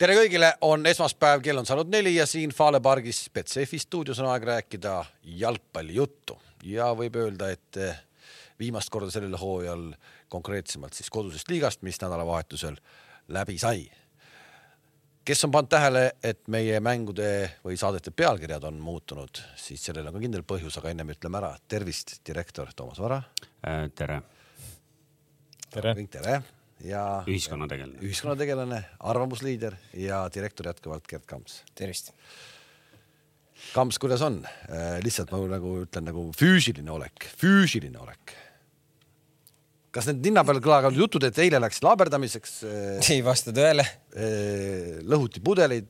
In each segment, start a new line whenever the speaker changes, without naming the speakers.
tere kõigile, on esmaspäev, kell on saanud neli ja siin Fale pargis Betsafe stuudios on aeg rääkida jalgpallijuttu ja võib öelda, et eh, viimast korda sellel hooajal konkreetsemalt siis kodusest liigast, mis nädalavahetusel läbi sai. kes on pannud tähele, et meie mängude või saadete pealkirjad on muutunud, siis sellel on ka kindel põhjus, aga ennem ütleme ära, tervist, direktor Toomas Vara.
tere.
tere.
kõik tere ja
ühiskonnategelane,
ühiskonnategelane, arvamusliider ja direktor jätkuvalt Gerd Kamps.
tervist.
Kamps, kuidas on? lihtsalt ma nagu ütlen nagu füüsiline olek, füüsiline olek. kas need ninna peal kõlavad jutud, et eile läks laaberdamiseks?
ei vasta tõele.
lõhuti pudeleid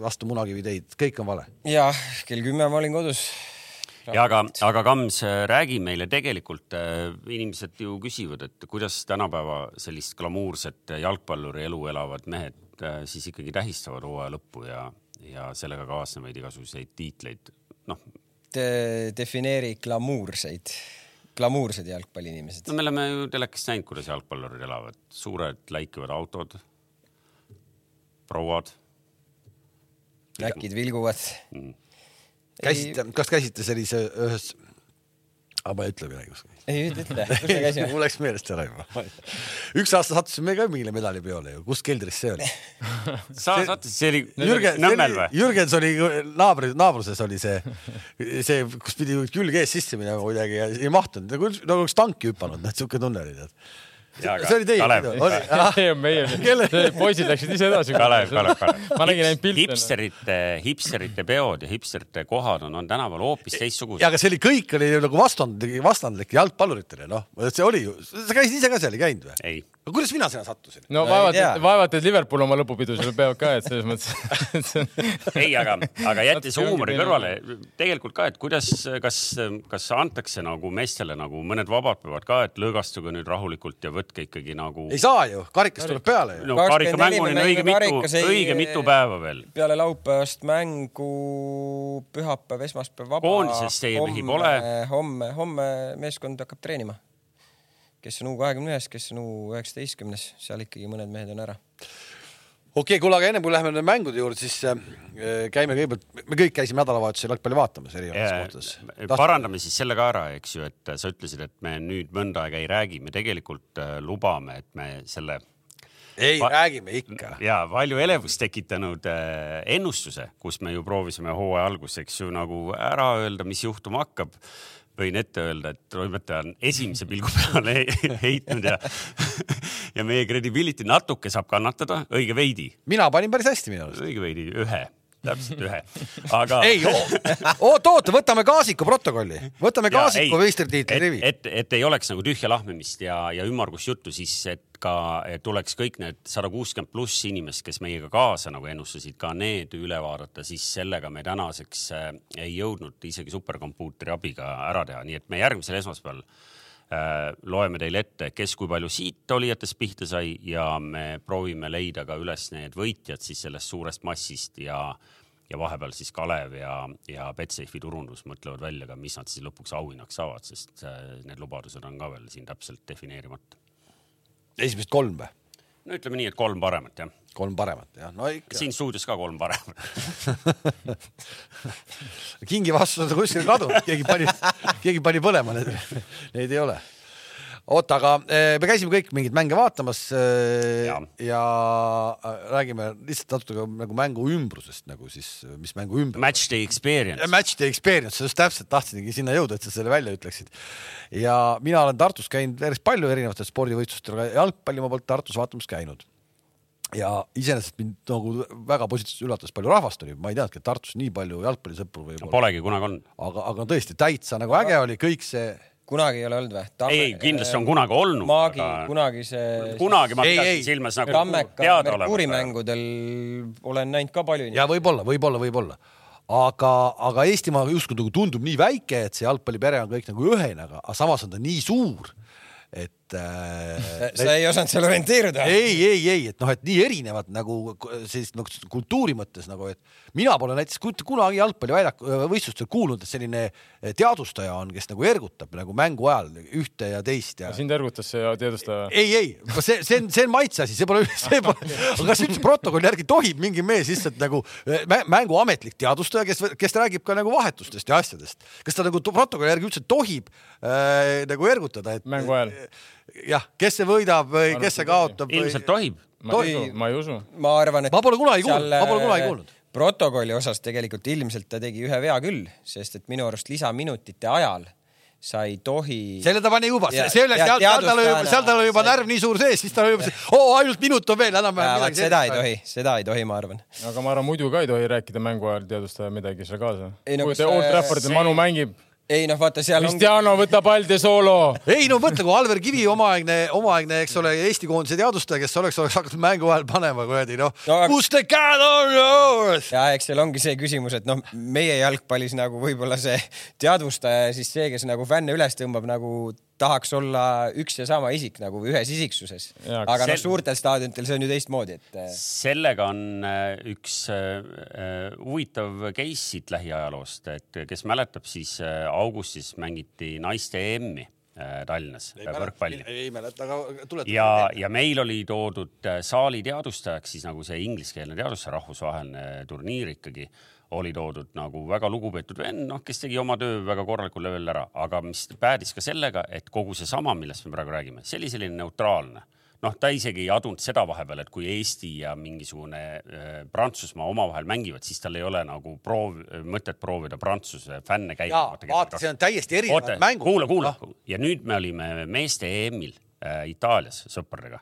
vastu munakiviteid, kõik on vale?
jah, kell kümme ma olin kodus
ja aga, aga Kams, räägi meile tegelikult äh,, inimesed ju küsivad, et kuidas tänapäeva sellist glamuurset jalgpalluri elu elavad mehed äh, siis ikkagi tähistavad hooaja lõppu ja, ja sellega kaasnevaid igasuguseid tiitleid, noh
De. defineeri glamuurseid, glamuursed jalgpalliinimesed.
no me oleme ju telekast näinud, kuidas jalgpallurid elavad, suured läikivad autod, prouad.
näkid vilguvad
mm
käisite, kas käisite sellise ühes, aga ma ei ütle midagi.
ei ütle, ütle, kus me käisime?
mul läks meelest ära juba. üks aasta sattusime ka mingile medalipeole ju, kus keldris see oli?
sa sattusid, see oli
Jürgen,
Nõmmel või?
Jürgens oli naabri, naabruses oli see, see, kus pidi külg ees sisse minema kuidagi ja ei mahtunud, nagu, nagu oleks tanki hüpanud, noh, siuke tunne oli tead see oli teie
pidu? see on meie, poisid läksid ise edasi.
Kalev, Kalev, Kalev.
ma nägin ainult pilte.
hipsterite, hipsterite peod ja hipsterite kohad on, on tänaval hoopis teistsugused.
ja aga see oli, kõik oli nagu vastandlik, vastandlik jalgpalluritele, noh, see oli ju, sa käisid ise ka seal, ei käinud või?
ei
no kuidas mina sinna sattusin?
no vaevalt, vaevalt, et Liverpool oma lõpupidusele peavad ka, et selles mõttes
ei, aga, aga jättes huumori kõrvale, tegelikult ka, et kuidas, kas, kas antakse nagu meestele nagu mõned vabad peavad ka, et lõõgastuge nüüd rahulikult ja võtke ikkagi nagu.
ei saa ju, karikas tuleb peale ju.
no karikamänguni on õige mitu, õige mitu päeva veel.
peale laupäevast mängu, pühapäev, esmaspäev vaba.
koondises teie mehi pole.
homme, homme meeskond hakkab treenima kes on U kahekümne ühes, kes on U üheksateistkümnes, seal ikkagi mõned mehed on ära.
okei okay,, kuule, aga enne kui läheme nende mängude juurde, siis äh, käime kõigepealt, me kõik käisime nädalavahetusel jalgpalli vaatamas erinevates kohtades.
parandame siis selle ka ära, eks ju, et sa ütlesid, et me nüüd mõnda aega ei räägi, me tegelikult äh, lubame, et me selle
ei pa, räägime ikka.
ja palju elevust tekitanud äh, ennustuse, kus me ju proovisime hooaja alguseks ju nagu ära öelda, mis juhtuma hakkab võin ette öelda, et toimetaja on esimese pilgu peale heitnud ja ja meie credibility natuke saab kannatada, õige veidi.
mina panin päris hästi minu arust.
õige veidi, ühe täpselt ühe, aga.
ei, oota, oota, võtame Kaasiku protokolli, võtame Kaasiku meistritiitli rivi.
et, et, ei oleks nagu tühja lahmimist ja, ja ümmargust juttu, siis et ka et tuleks kõik need sada kuuskümmend pluss inimest, kes meiega kaasa nagu ennustasid, ka need üle vaadata, siis sellega me tänaseks äh, ei jõudnud isegi superkompuutri abiga ära teha, nii et me järgmisel esmaspäeval loeme teile ette, kes kui palju siit olijatest pihta sai ja me proovime leida ka üles need võitjad siis sellest suurest massist ja ja vahepeal siis Kalev ja, ja Betsafe'i turundus mõtlevad välja ka, mis nad siis lõpuks auhinnaks saavad, sest äh, need lubadused on ka veel siin täpselt defineerimata
esimesed kolm või?
no ütleme nii, et kolm paremat jah.
Kolm paremat jah, no ikka.
siin stuudios ka kolm paremat
kingi vastus on kuskil kadunud, keegi pani, keegi pani põlema, need, neid ei ole oota, aga eh, me käisime kõik mingeid mänge vaatamas eh, ja, ja äh, räägime lihtsalt natuke nagu mängu ümbrusest nagu siis, mis mängu ümber.
Match day experience.
Match day experience, just täpselt tahtsingi sinna jõuda, et sa selle välja ütleksid. ja mina olen Tartus käinud päris palju erinevatel spordivõistlustel, aga jalgpalli ma polnud Tartus vaatamas käinud ja iseenesest mind nagu väga positiivselt üllatas, palju rahvast oli, ma ei teadnudki, et Tartus nii palju jalgpallisõpru võib-olla.
Polegi kunagi olnud.
aga, aga tõesti täitsa nagu äge oli kõik see
kunagi ei ole olnud või?
ei, kindlasti on kunagi olnud.
Maagi aga..., kunagi see.
kunagi ma pidasin silmas nagu
Tammeka Merkuurimängudel olen näinud ka palju.
ja võib-olla, võib-olla, võib-olla, aga, aga Eestimaa justkui nagu tundub nii väike, et see jalgpallipere on kõik nagu ühene, aga samas on ta nii suur, et äh,
sa ei osanud seal orienteeruda?
ei, ei, ei, et noh, et nii erinevad nagu sellist nagu kultuuri mõttes nagu, et mina pole näiteks kunagi jalgpalliväljaku võistlustel kuulnud, et selline teadvustaja on, kes nagu ergutab nagu mängu ajal ühte ja teist ja.
sind ergutas see teadvustaja?
ei, ei, see, see on, see on maitse asi, see pole, see pole aga kas üldse protokolli järgi tohib mingi mees lihtsalt nagu äh, mä- mängu ametlik teadvustaja, kes, kes räägib ka nagu vahetustest ja asjadest, kas ta nagu to- protokolli järgi üldse tohib äh, nagu ergutada, et
Mängu ajal.
jah, kes see võidab või kes see kaotab
ilmselt tohib.
ma ei usu, ma ei usu.
ma arvan, et
Ma pole kunagi kuulnud, ma pole kunagi
äh,
kuulnud.
protokolli osas tegelikult ilmselt ta tegi ühe vea küll, sest et minu arust lisaminutite ajal sa ei tohi.
selle ta pani juba, see oli, seal tal oli juba, seal tal oli juba
sa-
närv nii suur sees, siis tal oli juba see, oo ainult minut on veel, enam-vähem
vaat seda ei tohi, seda ei tohi, ma arvan.
aga ma arvan, muidu ka ei tohi rääkida mängu ajal teadvustaja midagi seal kaasa. Kui Old
see-
Traffordil
see-
Manu mängib,
ei noh, vaata seal
Cristiano võtab Alde soolo.
ei no mõtle, kui Alver Kivi omaaegne, omaaegne, eks ole, Eesti koondise teadvustaja, kes oleks, oleks hakanud mängu ajal panema kuradi noh
No aga-
kus the cat on yours.
ja eks seal ongi see küsimus, et noh, meie jalgpallis nagu võib-olla see teadvustaja ja siis see, kes nagu fänne üles tõmbab, nagu tahaks olla üks ja sama isik nagu ühes isiksuses. Aga noh,
sel-
suurtel staadionitel see on ju teistmoodi, et äh,
sellega on äh, üks äh, huvitav case siit lähiajaloost, et kes mäletab, siis augustis mängiti naiste EM-i Tallinnas võrkpalli
ei mäleta, aga tuleta.
ja, ja meil oli toodud saali teadvustajaks siis nagu see ingliskeelne teadvustaja, rahvusvaheline turniir ikkagi oli toodud nagu väga lugupeetud vend, noh, kes tegi oma töö väga korralikul levelil ära, aga mis päädis ka sellega, et kogu seesama, millest me praegu räägime, see oli selline neutraalne. Noh, ta isegi ei adunud seda vahepeal, et kui Eesti ja mingisugune äh, Prantsusmaa omavahel mängivad, siis tal ei ole nagu proov, mõtet proovida Prantsuse fänne käima
vaata, see on täiesti erinevad mängud.
kuula, kuula. Ja nüüd me olime meeste EM-il äh, Itaalias sõpradega.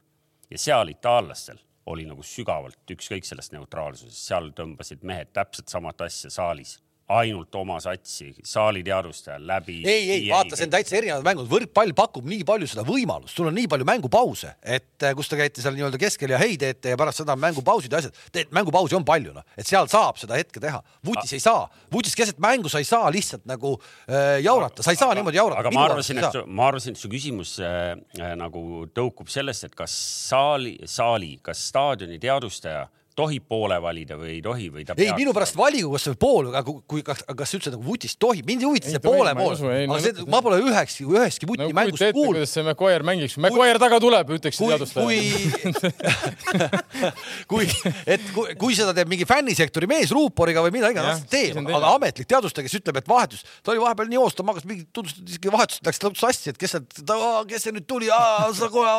Ja seal itaallastel oli nagu sügavalt ükskõik sellest neutraalsusest, seal tõmbasid mehed täpselt samat asja saalis, ainult oma satsi, saali teadvustajal läbi.
ei, ei vaata, see on täitsa erinevad mängud, võrkpall pakub nii palju seda võimalust, sul on nii palju mängupause, et eh, kus te käite seal nii-öelda keskel ja hei teete ja pärast seda mängupausid ja asjad, mängupausi on palju noh, et seal saab seda hetke teha. vutis ei saa, vutis keset mängu sa ei saa lihtsalt nagu äh, jaurata, sa ei saa niimoodi jaurata.
aga ma arvasin, et, ma arvasin, et su küsimus äh, äh, nagu tõukub sellest, et kas saali, saali, kas staadioni teadvustaja tohib poole valida või ei tohi või ta
ei, minu pärast valigu, kas see pool, aga kui, kas, kas üldse nagu vutist tohib, mind ei huvita see
tohi,
poole pool aga
no
see ma pole ühekski, üheski vuti
no ette,
kuulnud.
kuidas see McQuire mängiks, McQuire taga tuleb, ütleks
kui,
teadvustaja.
kui, kui, et kui, kui seda teeb mingi fännisektori mees ruuporiga või mida iganes teeb, aga ametlik teadvustaja, kes ütleb, et vahetus, ta oli vahepeal nii hoos, ta magas mingi, tundus, et isegi vahetus läks lõpuks sassi, et kes sealt, kes see nüüd tuli, sa kohe,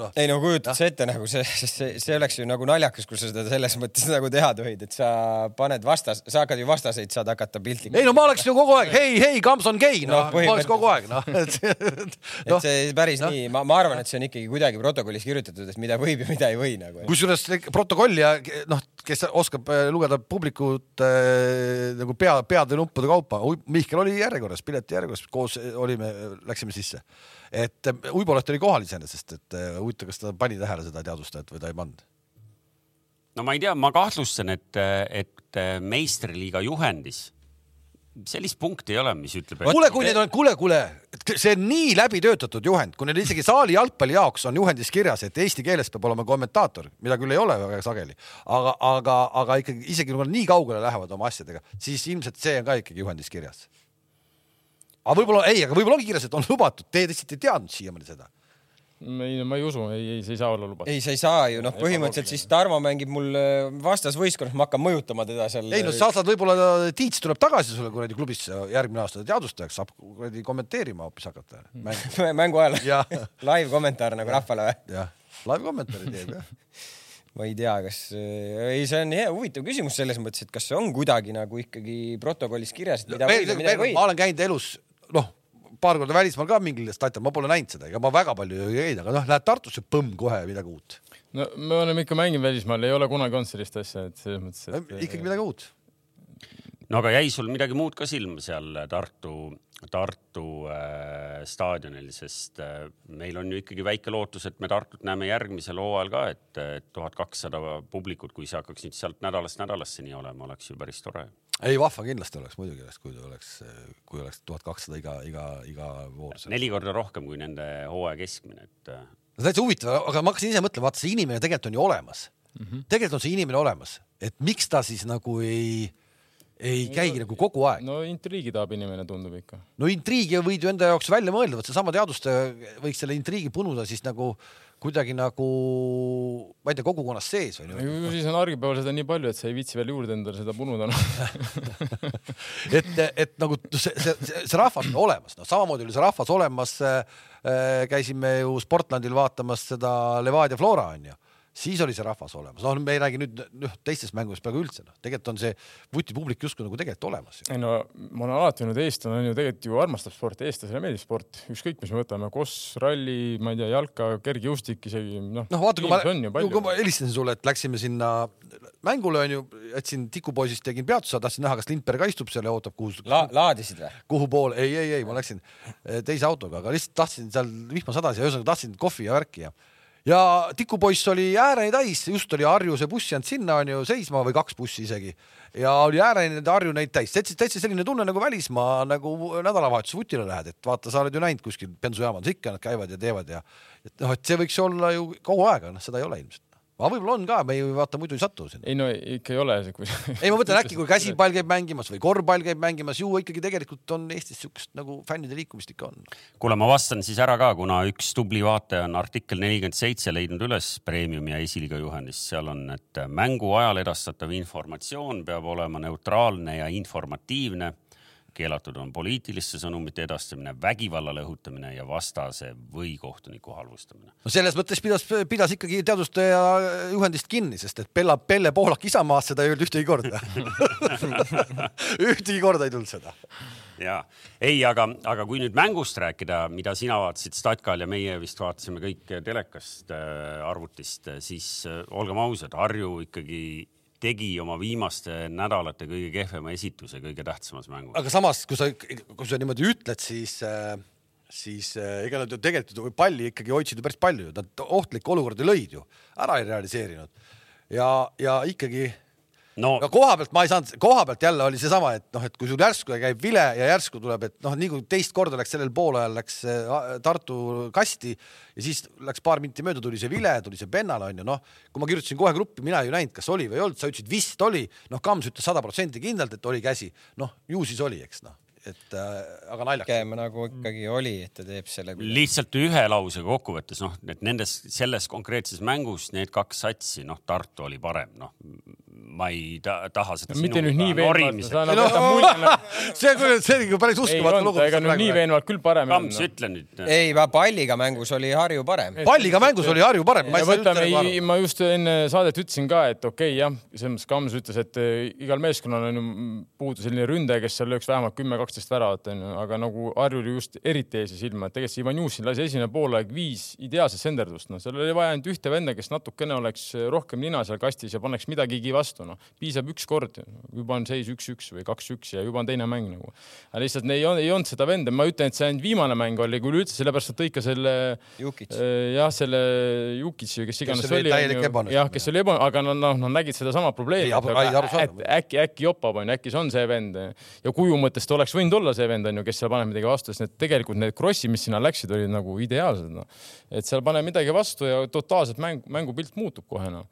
noh.
ei no kujutad sa ette nagu see, see, see oleks ju nagu naljakas, kui sa seda selles mõttes nagu teha tohid, et sa paned vastas, sa hakkad ju vastaseid saad hakata piltlikult.
ei no ma oleks ju kogu aeg, hei, hei, Kams on gei, noh
No,
ma oleks kogu aeg, noh, et noh,
see päris no. nii, ma, ma arvan, et see on ikkagi kuidagi protokollis kirjutatud, et mida võib ja mida ei või nagu.
kusjuures protokolli ja noh, kes oskab äh, lugeda publikut äh, nagu pea, peade nuppude kaupa, Mihkel oli järjekorras, pileti järjekorras, koos olime, läksime sisse. et äh, Uibolet oli kohal iseenesest, et äh, huvitav, kas ta pani tähele seda teadvustajat või ta ei pannud.
No ma ei tea, ma kahtlustan, et, et meistriliiga juhendis sellist punkti ei ole, mis ütleb,
kuule, kui need on, kuule, kuule, see on nii läbi töötatud juhend, kui neil isegi saali jalgpalli jaoks on juhendis kirjas, et eesti keeles peab olema kommentaator, mida küll ei ole väga sageli, aga, aga, aga ikkagi isegi kui nad nii kaugele lähevad oma asjadega, siis ilmselt see on ka ikkagi juhendis kirjas. aga võib-olla ei, aga võib-olla ongi kirjas, et on lubatud, te lihtsalt ei teadnud siiamaani seda.
ei, ma ei usu, ei, ei, see ei saa olla lubatud.
ei, sa ei saa ju, noh, põhimõtteliselt siis Tarmo mängib mul äh, vastasvõistkonnas, ma hakkan mõjutama teda seal.
ei no sa saad võib-olla, Tiits tuleb tagasi sulle kuradi klubisse järgmine aasta teadvustajaks, saab kuradi kommenteerima hoopis hakata.
mängu ajal live kommentaar nagu rahvale või?
jah, live kommentaari teeb jah
ma ei tea, kas, ei, see on hea huvitav küsimus selles mõttes, et kas see on kuidagi nagu ikkagi protokollis kirjas, et mida võib ja mida ei või
ma. olen käinud elus, noh, paar korda välismaal ka mingil statil, ma pole näinud seda, ega ma väga palju ei käinud, aga noh, lähed Tartusse, põmm kohe midagi uut.
no me oleme ikka mänginud välismaal, ei ole kunagi olnud sellist asja, et selles mõttes, et.
ikkagi midagi uut.
No aga jäi sul midagi muud ka silma seal Tartu, Tartu äh, staadionil, sest äh, meil on ju ikkagi väike lootus, et me Tartut näeme järgmisel hooajal ka, et tuhat kakssada publikut, kui see hakkaks nüüd sealt nädalast nädalasse nii olema, oleks ju päris tore.
ei, vahva kindlasti oleks muidugi oleks, kui oleks, kui oleks tuhat kakssada iga, iga, iga voor.
neli korda rohkem kui nende hooaja keskmine, et.
Äh, no täitsa huvitav, aga ma hakkasin ise mõtlema, vaata see inimene tegelikult on ju olemas mm. -hmm. tegelikult on see inimene olemas, et miks ta siis nagu ei ei käigi nagu kogu aeg.
no intriigi tahab inimene, tundub ikka.
no intriigi võid ju enda jaoks välja mõelda, vot seesama teaduste võiks selle intriigi punuda siis nagu kuidagi nagu, ma ei tea, kogukonnas sees või
niimoodi. siis on argipäeval seda nii palju, et sa ei viitsi veel juurde endale seda punuda no.
et, et nagu see, see, see rahvas on olemas, noh, samamoodi oli see rahvas olemas äh,. käisime ju Sportlandil vaatamas seda Levadia Flora onju siis oli see rahvas olemas, noh, me ei räägi nüüd noh, teistest mängudest peaaegu üldse, noh, tegelikult on see vutipublik justkui nagu tegelikult olemas.
ei no ma olen alati öelnud, eestlane on ju tegelikult ju armastab sporti, eestlasele meeldib sport, ükskõik, mis me võtame, koss, ralli, ma ei tea, jalka, kergejõustik isegi noh.
noh, vaata, kui ma, kui ma helistasin sulle, et läksime sinna mängule onju, jätsin tikupoisist, tegin peatuse, tahtsin näha, kas Lindberg ka istub seal ja ootab, kuhu
La. laadisid või?
kuhu poole, ei, ei, ei, ma läksin eh, teise autoga, aga lihtsalt tahtsin seal vihma sadas ja ühesõnaga tahtsin kohvi ja värki ja ja tikupoiss oli ääreni täis, just oli Harju see buss jäänud sinna onju seisma või kaks bussi isegi. Ja oli ääreni Harju neid täis, täitsa, täitsa selline tunne nagu välismaa nagu nädalavahetuse vutile lähed, et vaata, sa oled ju näinud kuskil bensujaamades ikka nad käivad ja teevad ja et noh, et see võiks olla ju kogu aeg, noh, seda ei ole ilmselt aga võib-olla on ka, me ju vaata muidu ei satu sinna.
ei no ikka ei ole see kui....
ei, ma mõtlen äkki, kui käsipall käib mängimas või korvpall käib mängimas, ju ikkagi tegelikult on Eestis siukest nagu fännide liikumist ikka on.
kuule, ma vastan siis ära ka, kuna üks tubli vaataja on artikkel nelikümmend seitse leidnud üles Premiumi ja esiliiga juhendist, seal on, et mängu ajal edastatav informatsioon peab olema neutraalne ja informatiivne keelatud on poliitiliste sõnumite edastamine, vägivallale õhutamine ja vastase või kohtuniku halvustamine.
no selles mõttes pidas, pidas ikkagi teaduste ja juhendist kinni, sest et Bella, Pelle Poolak Isamaast seda ei öelnud ühtegi korda ühtegi korda ei tulnud seda.
ja ei, aga, aga kui nüüd mängust rääkida, mida sina vaatasid Statkal ja meie vist vaatasime kõik telekast äh,, arvutist, siis äh, olgem ausad, Harju ikkagi tegi oma viimaste nädalate kõige kehvema esituse kõige tähtsamas mängus.
aga samas, kui sa, kui sa niimoodi ütled, siis äh, siis äh, ega nad ju tegelikult palli ikkagi hoidsid ju päris palju, nad ohtlikke olukordi lõid ju, ära ei realiseerinud. ja, ja ikkagi no. Aga koha pealt ma ei saanud, koha pealt jälle oli seesama, et noh, et kui sul järsku käib vile ja järsku tuleb, et noh, nii kui teist korda läks sellel poolajal läks äh, Tartu kasti ja siis läks paar minti mööda, tuli see vile, tuli see pennal onju, noh, kui ma kirjutasin kohe gruppi, mina ei näinud, kas oli või ei olnud, sa ütlesid vist oli, noh, Kams ütles sada protsenti kindlalt, et oli käsi, noh, ju siis oli, eks noh et äh, aga naljakas.
pigem nagu ikkagi oli, et ta teeb selle.
lihtsalt ühe lausega kokkuvõttes noh, et nendes, selles konkreetses mängus need kaks satsi, noh, Tartu oli parem, noh ma ei ta, taha seda
no, mitte nüüd nii veenvalt, nagu jätad mulje
nagu. see, see oli päris uskumatu lugu.
ega nüüd nii veenvalt küll parem
ei olnud. Kams, ütle nüüd.
ei, palliga mängus oli Harju parem.
palliga mängus oli Harju parem.
ma just enne saadet ütlesin ka, et okei okay, jah, selles mõttes Kams ütles, et eh, igal meeskonnal on ju puudu selline ründaja, kes seal lööks vähemalt kümme, kaksteist väravat onju, aga nagu Harjul just eriti jäi see silma, et tegelikult see Ivan Jusin lasi esimene poolaeg viis ideaalset senderdust, noh, seal oli vaja ainult ühte venda, kes natukene oleks rohkem nina seal kastis ja paneks midagigi vastu noh, piisab üks kord, juba on seis üks-üks või kaks-üks ja juba on teine mäng nagu. aga lihtsalt ei, ei olnud seda venda, ma ütlen, et see ainult viimane mäng oli, kui üleüldse, sellepärast et tõi ka selle äh, jah, selle Jukitsi, kes iganes
oli, oli,
jah, kes oli eba, aga nad noh, nad nägid sedasama probleemi, et äkki, äkki jopab onju, äkki see on see vend ja kuju mõttes ta oleks võinud olla see vend onju, kes seal paneb midagi vastu, sest need tegelikult need krossid, mis sinna läksid, olid nagu ideaalsed noh. et seal paneb midagi vastu ja totaalselt mäng, mängupilt muutub kohe noh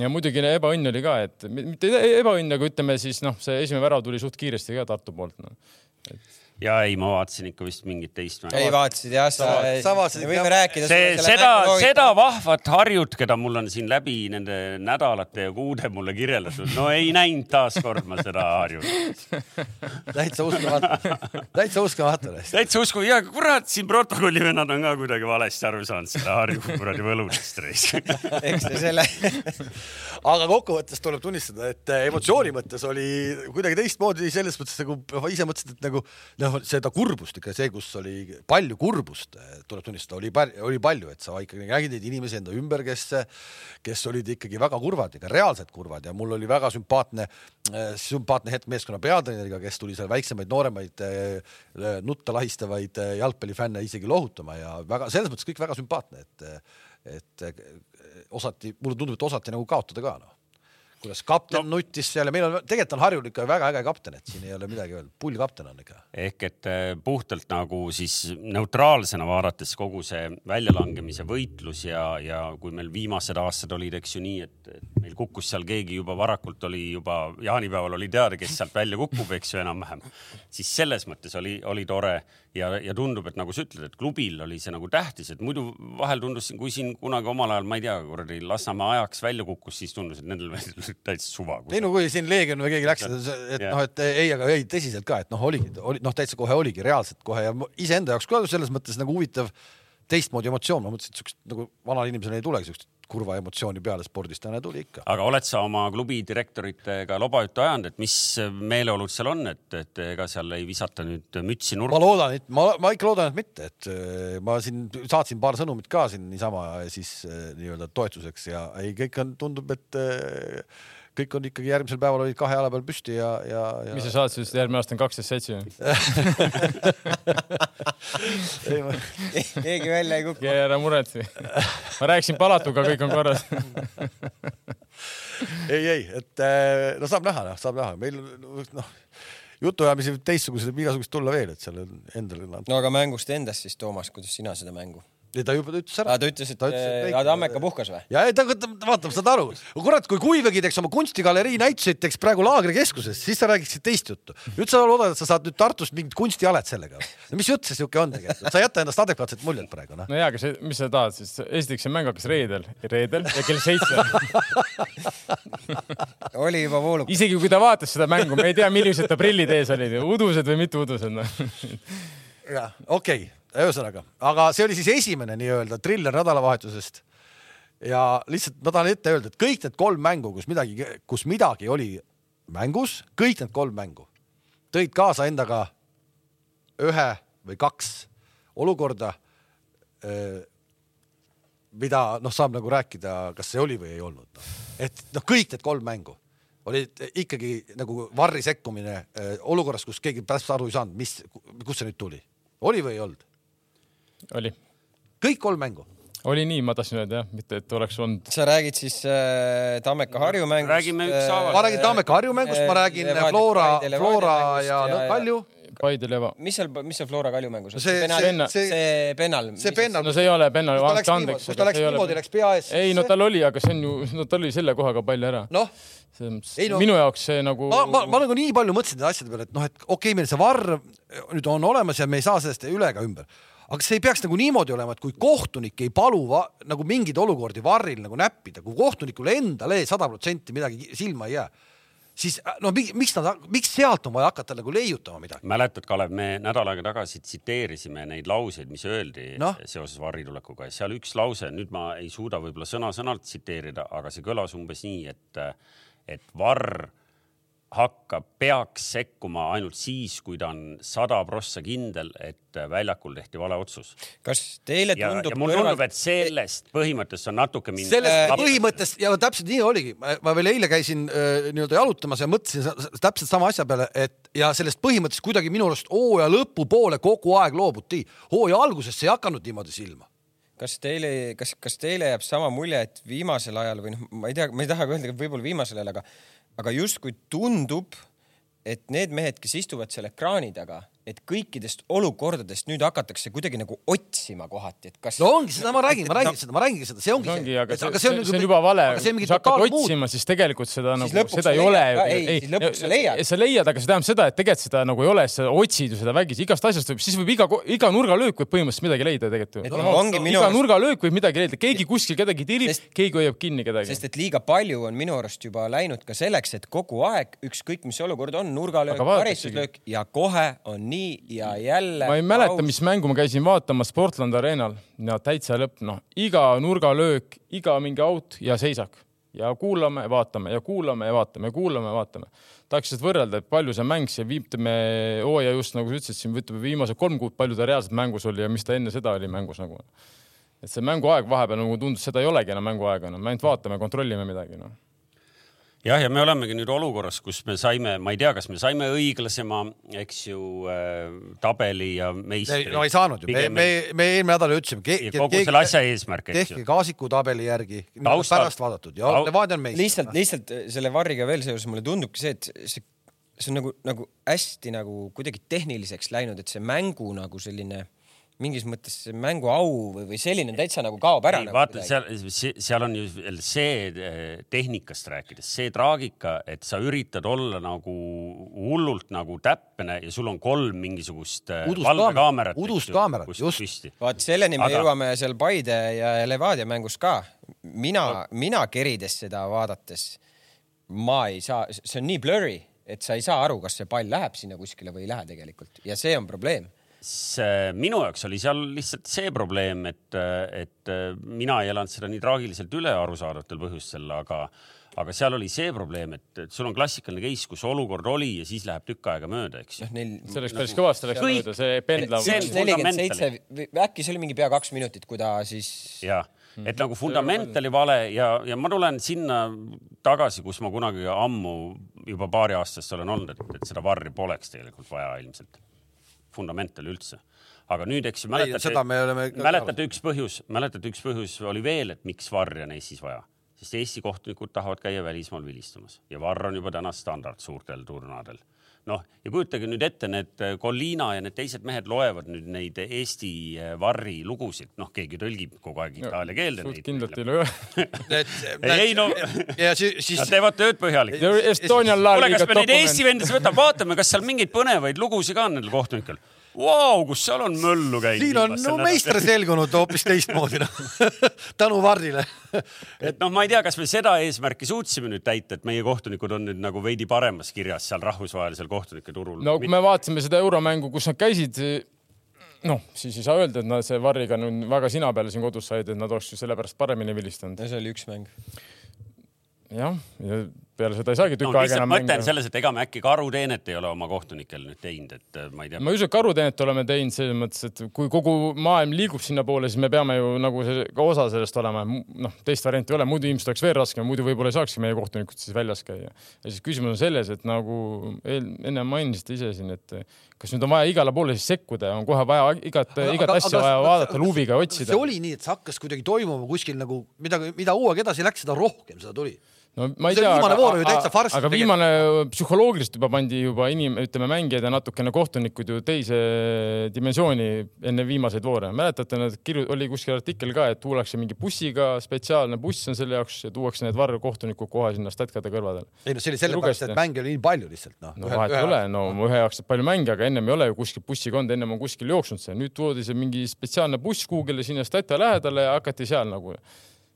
ja muidugi ebaõnn oli ka, et mitte ebaõnn, aga ütleme siis noh, see esimene värav tuli suht kiiresti ka Tartu poolt no..
Et ja ei, ma vaatasin ikka vist mingit teist
mängu. ei vaatasid jah, sa, me võime rääkida.
see, seda, seda vahvat Harjut, keda mul on siin läbi nende nädalate ja kuude mulle kirjeldatud, no ei näinud taaskord ma seda Harjut.
täitsa uskumatu, täitsa uskumatu.
täitsa uskumatu ja kurat, siin protokolli vennad on ka kuidagi valesti aru saanud seda Harju kuradi võludest reis.
eks te selle
aga kokkuvõttes tuleb tunnistada, et äh, emotsiooni mõttes oli kuidagi teistmoodi selles mõttes nagu ise mõtlesin, et nagu noh, seda kurbust ikka see, kus oli palju kurbust, äh, tuleb tunnistada, oli, oli palju, et sa ikkagi nägid neid inimesi enda ümber, kes, kes olid ikkagi väga kurvad, ikka reaalselt kurvad. Ja mul oli väga sümpaatne, sümpaatne hetk meeskonna peatreeneriga, kes tuli seal väiksemaid, nooremaid nutta lahistavaid jalgpallifänne isegi lohutama. Ja väga selles mõttes kõik väga sümpaatne, et et osati, mulle tundub, et osati nagu kaotada ka noh kuidas kapten no. nuttis seal ja meil on, tegelikult on Harjul ikka väga äge kapten, et siin ei ole midagi öelda, pull kapten on ikka.
ehk et äh, puhtalt nagu siis neutraalsena vaadates kogu see väljalangemise võitlus ja, ja kui meil viimased aastad olid, eks ju nii, et meil kukkus seal keegi juba varakult oli juba jaanipäeval oli teada, kes sealt välja kukub, eks ju enam-vähem, siis selles mõttes oli, oli tore ja, ja tundub, et nagu sa ütled, et klubil oli see nagu tähtis, et muidu vahel tundus, kui siin kunagi omal ajal, ma ei tea, kuradi Lasnamäe ajaks välja kukkus, siis tundus, et nendel täitsa suva.
ei no kui siin Leegion või keegi läks, et noh, et ei, aga ei tõsiselt ka, et noh, oligi, oli noh, täitsa kohe oligi reaalselt kohe ja iseenda jaoks ka selles mõttes nagu huvitav teistmoodi emotsioon, ma mõtlesin, et siukest nagu vanal inimesel ei tulegi siukest kurva emotsiooni peale spordist, täna tuli ikka.
aga oled sa oma klubi direktoritega lobajuttu ajanud, et mis meeleolud seal on, et, et ega seal ei visata nüüd mütsi nurka?
ma loodan, et ma, ma ikka loodan, et mitte, et äh, ma siin saatsin paar sõnumit ka siin niisama siis äh, nii-öelda toetuseks ja ei, kõik on, tundub, et äh, kõik on ikkagi järgmisel päeval olid kahe jala peal püsti ja, ja, ja....
mis sa saatsid, et järgmine aasta on kaksteist seitse
keegi välja ei kuku.
ära muretse. ma rääkisin Palatuga, kõik on korras
ei, ei, et äh, no saab näha, noh, saab näha, meil noh, jutuajamisi teistsuguseid võib igasugust tulla veel, et seal endal.
no aga mängust endast siis, Toomas, kuidas sina seda mängu
ja ta juba ütles ära.
ta ütles, et ta ütles, et Adammeka puhkas või?
ja ta, ta, vaata, saad aru, kurat, kui Kuivägi teeks oma kunstigalerii näituseid teeks praegu laagrikeskuses, siis sa räägiksid teist juttu. nüüd sa loodad, et sa saad nüüd Tartust mingit kunstialet sellega. no mis jutt see siuke on tegelikult, sa ei jäta endast adekvaatset muljet praegu noh.
no jaa, aga see, mis sa tahad siis, esiteks see mäng hakkas reedel, reedel ja kell seitse
oli juba vooluk.
isegi kui ta vaatas seda mängu, me ei tea, millised ta prillid ees olid, udused või mitte udused noh.
jah, okei okay ühesõnaga, aga see oli siis esimene nii-öelda triller nädalavahetusest. ja lihtsalt ma tahan ette öelda, et kõik need kolm mängu, kus midagi, kus midagi oli mängus, kõik need kolm mängu tõid kaasa endaga ühe või kaks olukorda, mida noh, saab nagu rääkida, kas see oli või ei olnud no.. et noh, kõik need kolm mängu olid ikkagi nagu varri sekkumine olukorras, kus keegi täpselt aru ei saanud, mis, kust see nüüd tuli, oli või ei olnud
oli.
kõik kolm mängu?
oli nii, ma tahtsin öelda jah, mitte et oleks olnud.
sa räägid siis äh, Tammeka Harju mängust?
räägime ükshaaval
äh,. ma räägin Tammeka Harju mängust, ma räägin äh, Flora, Flora ja, ja Kalju.
Paide Leva.
mis seal, mis seal Flora Kalju mängus
on? see, see,
see, see pennal.
see pennal.
no see ei ole pennal, andke andeks.
kus ta läks niimoodi, läks pea ees.
ei no tal oli, aga see on ju, no tal oli selle kohaga pall ära.
noh.
No, minu jaoks see nagu.
ma, ma, ma nagu nii palju mõtlesin nende asjade peale, et noh, et okei okay,, meil see varr nüüd on olemas ja me ei saa sellest üle ega ümber aga kas ei peaks nagu niimoodi olema, et kui kohtunik ei palu va, nagu mingeid olukordi varril nagu näppida, kui kohtunikule endale sada protsenti midagi silma ei jää, siis no miks nad, miks sealt on vaja hakata nagu leiutama midagi?
mäletad, Kalev, me nädal aega tagasi tsiteerisime neid lauseid, mis öeldi no? seoses varritulekuga ja seal üks lause, nüüd ma ei suuda võib-olla sõna-sõnalt tsiteerida, aga see kõlas umbes nii, et, et varr hakkab, peaks sekkuma ainult siis, kui ta on sada prossa kindel, et väljakul tehti vale otsus.
kas teile tundub?
ja mulle tundub, et sellest põhimõttest on natuke mind.
sellest põhimõttest ja täpselt nii oligi, ma veel eile käisin äh, nii-öelda jalutamas ja mõtlesin täpselt sama asja peale, et ja sellest põhimõttest kuidagi minu arust hooaja lõpupoole kogu aeg loobuti. hooaja alguses see ei hakanud niimoodi silma
kas teile, kas, kas teile jääb sama mulje, et viimasel ajal või noh, ma ei tea, ma ei taha öelda, võib-olla viimasel ajal, aga aga justkui tundub, et need mehed, kes istuvad seal ekraani taga, et kõikidest olukordadest nüüd hakatakse kuidagi nagu otsima kohati, et kas.
no ongi seda, ma räägin, ma räägin no, seda, ma räägingi seda, see ongi,
ongi see. aga, aga see, on, see on juba vale, kui sa hakkad otsima, siis tegelikult seda siis nagu, seda ei ole.
ei, ei, lõpuks sa leiad.
sa leiad, aga see tähendab seda, et tegelikult seda nagu ei ole, sa otsid ju seda vägisi, igast asjast võib, siis võib iga, iga nurgalöök võib põhimõtteliselt midagi leida tegelikult ju. No, iga nurgalöök võib midagi leida, keegi kuskil kedagi tirib, keegi hoiab kinni kedagi.
sest et liiga palju on minu arust juba läinud ka selleks, et kogu aeg ükskõik, mis olukord on, nurgalöök, karistuslöök ja kohe on nii ja jää jälle.
ma ei mäleta, mis mängu ma käisin vaatamas Sportlandi areenal ja täitsa lõpp, noh, iga nurgalöök, iga mingi out ja seisak ja kuulame, vaatame ja kuulame ja vaatame ja kuulame ja vaatame. tahaks lihtsalt võrrelda, et palju see mäng, see viimane hooaja just nagu sa ütlesid siin, ütleme viimased kolm kuud, palju ta reaalselt mängus oli ja mis ta enne seda oli mängus nagu. et see mänguaeg vahepeal nagu tundus, seda ei olegi enam mänguaega enam no., me ainult vaatame, kontrollime midagi noh
jah, ja me olemegi nüüd olukorras, kus me saime, ma ei tea, kas me saime õiglasema, eks ju äh,, tabeli ja meistri.
no ei saanud ju, me, me, me eelmine nädal ju ütlesime.
kogu selle asja eesmärk, eks
ju. tehke Kaasiku tabeli järgi, pärast vaadatud ja Levadia on meister.
lihtsalt, lihtsalt selle Varriga veel seoses mulle tundubki see, et see, see on nagu, nagu hästi nagu kuidagi tehniliseks läinud, et see mängu nagu selline mingis mõttes mängu au või, või selline täitsa nagu kaob ära.
Nagu vaata seal, seal on ju veel see eh, tehnikast rääkides, see traagika, et sa üritad olla nagu hullult nagu täpne ja sul on kolm mingisugust eh, valvekaamerat.
uduskaamerat, just.
vaat selleni me Aga... jõuame seal Paide ja Levadia mängus ka. mina no., mina kerides seda vaadates, ma ei saa, see on nii blurry, et sa ei saa aru, kas see pall läheb sinna kuskile või ei lähe tegelikult ja see on probleem
see minu jaoks oli seal lihtsalt see probleem, et, et mina ei elanud seda nii traagiliselt üle arusaadavatel põhjustel, aga, aga seal oli see probleem, et, et sul on klassikaline case, kus olukord oli ja siis läheb tükk aega mööda, eks ju.
Neil... see läks päris nagu kõvasti läks mööda, see pendlav.
nelikümmend seitse, äkki see oli mingi pea kaks minutit, kui ta siis.
jah, et nagu fundament oli vale ja, ja ma tulen sinna tagasi, kus ma kunagi ammu juba paari aastast olen olnud, et, et seda varri poleks tegelikult vaja ilmselt fundamental üldse. aga nüüd, eks ju, mäletate, mäletate üks põhjus, mäletate üks põhjus oli veel, et miks varri on Eestis vaja, sest Eesti kohtunikud tahavad käia välismaal vilistamas ja varr on juba täna standard suurtel turnadel noh, ja kujutage nüüd ette, need Collina ja need teised mehed loevad nüüd neid Eesti varri lugusid, noh, keegi tõlgib kogu aeg itaalia keelde
neid. kindlalt ei loe.
ei no, ja siis, siis... Nad teevad tööd põhjalikult. Kuule, kas me neid Eesti vendasid võtame, vaatame, kas seal mingeid põnevaid lugusid ka on nendel kohtunikel Vau, kus seal on möllu käinud.
siin on no, meister selgunud hoopis teistmoodi noh tänu Varrile
et noh, ma ei tea, kas me seda eesmärki suutsime nüüd täita, et meie kohtunikud on nüüd nagu veidi paremas kirjas seal rahvusvahelisel kohtunike turul.
no kui me vaatasime seda euromängu, kus nad käisid, noh, siis ei saa öelda, et nad see Varriga nüüd väga sina peale siin kodus said, et nad oleks ju sellepärast paremini vilistanud.
see oli üks mäng.
jah, ja peale seda ei saagi tükk no, aega enam
mängida. mõte on selles, et ega me äkki karuteenet ei ole oma kohtunikel nüüd teinud, et äh, ma ei tea.
ma ei usu, et karuteenet oleme teinud selles mõttes, et kui kogu maailm liigub sinnapoole, siis me peame ju nagu see, ka osa sellest olema. noh, teist varianti ei ole, muidu ilmselt oleks veel raskem, muidu võib-olla ei saakski meie kohtunikud siis väljas käia. ja siis küsimus on selles, et nagu eel, enne mainisite ise siin, et kas nüüd on vaja igale poole siis sekkuda ja on kohe vaja igat, igat aga, asja aga, vaja vaadata luubiga, otsida.
see oli nii, et see hakkas kuidagi toimuma kuskil nagu midagi, mida hooaeg edasi läks, seda rohkem seda tuli
no ma ei tea, aga, aga viimane psühholoogiliselt juba pandi juba inim-, ütleme mängijad ja natukene kohtunikud ju teise dimensiooni enne viimaseid voore. mäletate, nad kirju-, oli kuskil artikkel ka, et tuuakse mingi bussiga, spetsiaalne buss on selle jaoks ja tuuakse need varrkohtunikud kohe sinna statkade kõrvadele.
ei no see oli sellepärast, et mänge oli nii palju lihtsalt noh.
no vahet ei ole, no ühe jaoks palju mänge, aga ennem ei ole ju kuskil bussiga olnud, ennem on kuskil jooksnud see, nüüd toodi see mingi spetsiaalne buss kuhugile sinna statja lähedale ja hakati seal nagu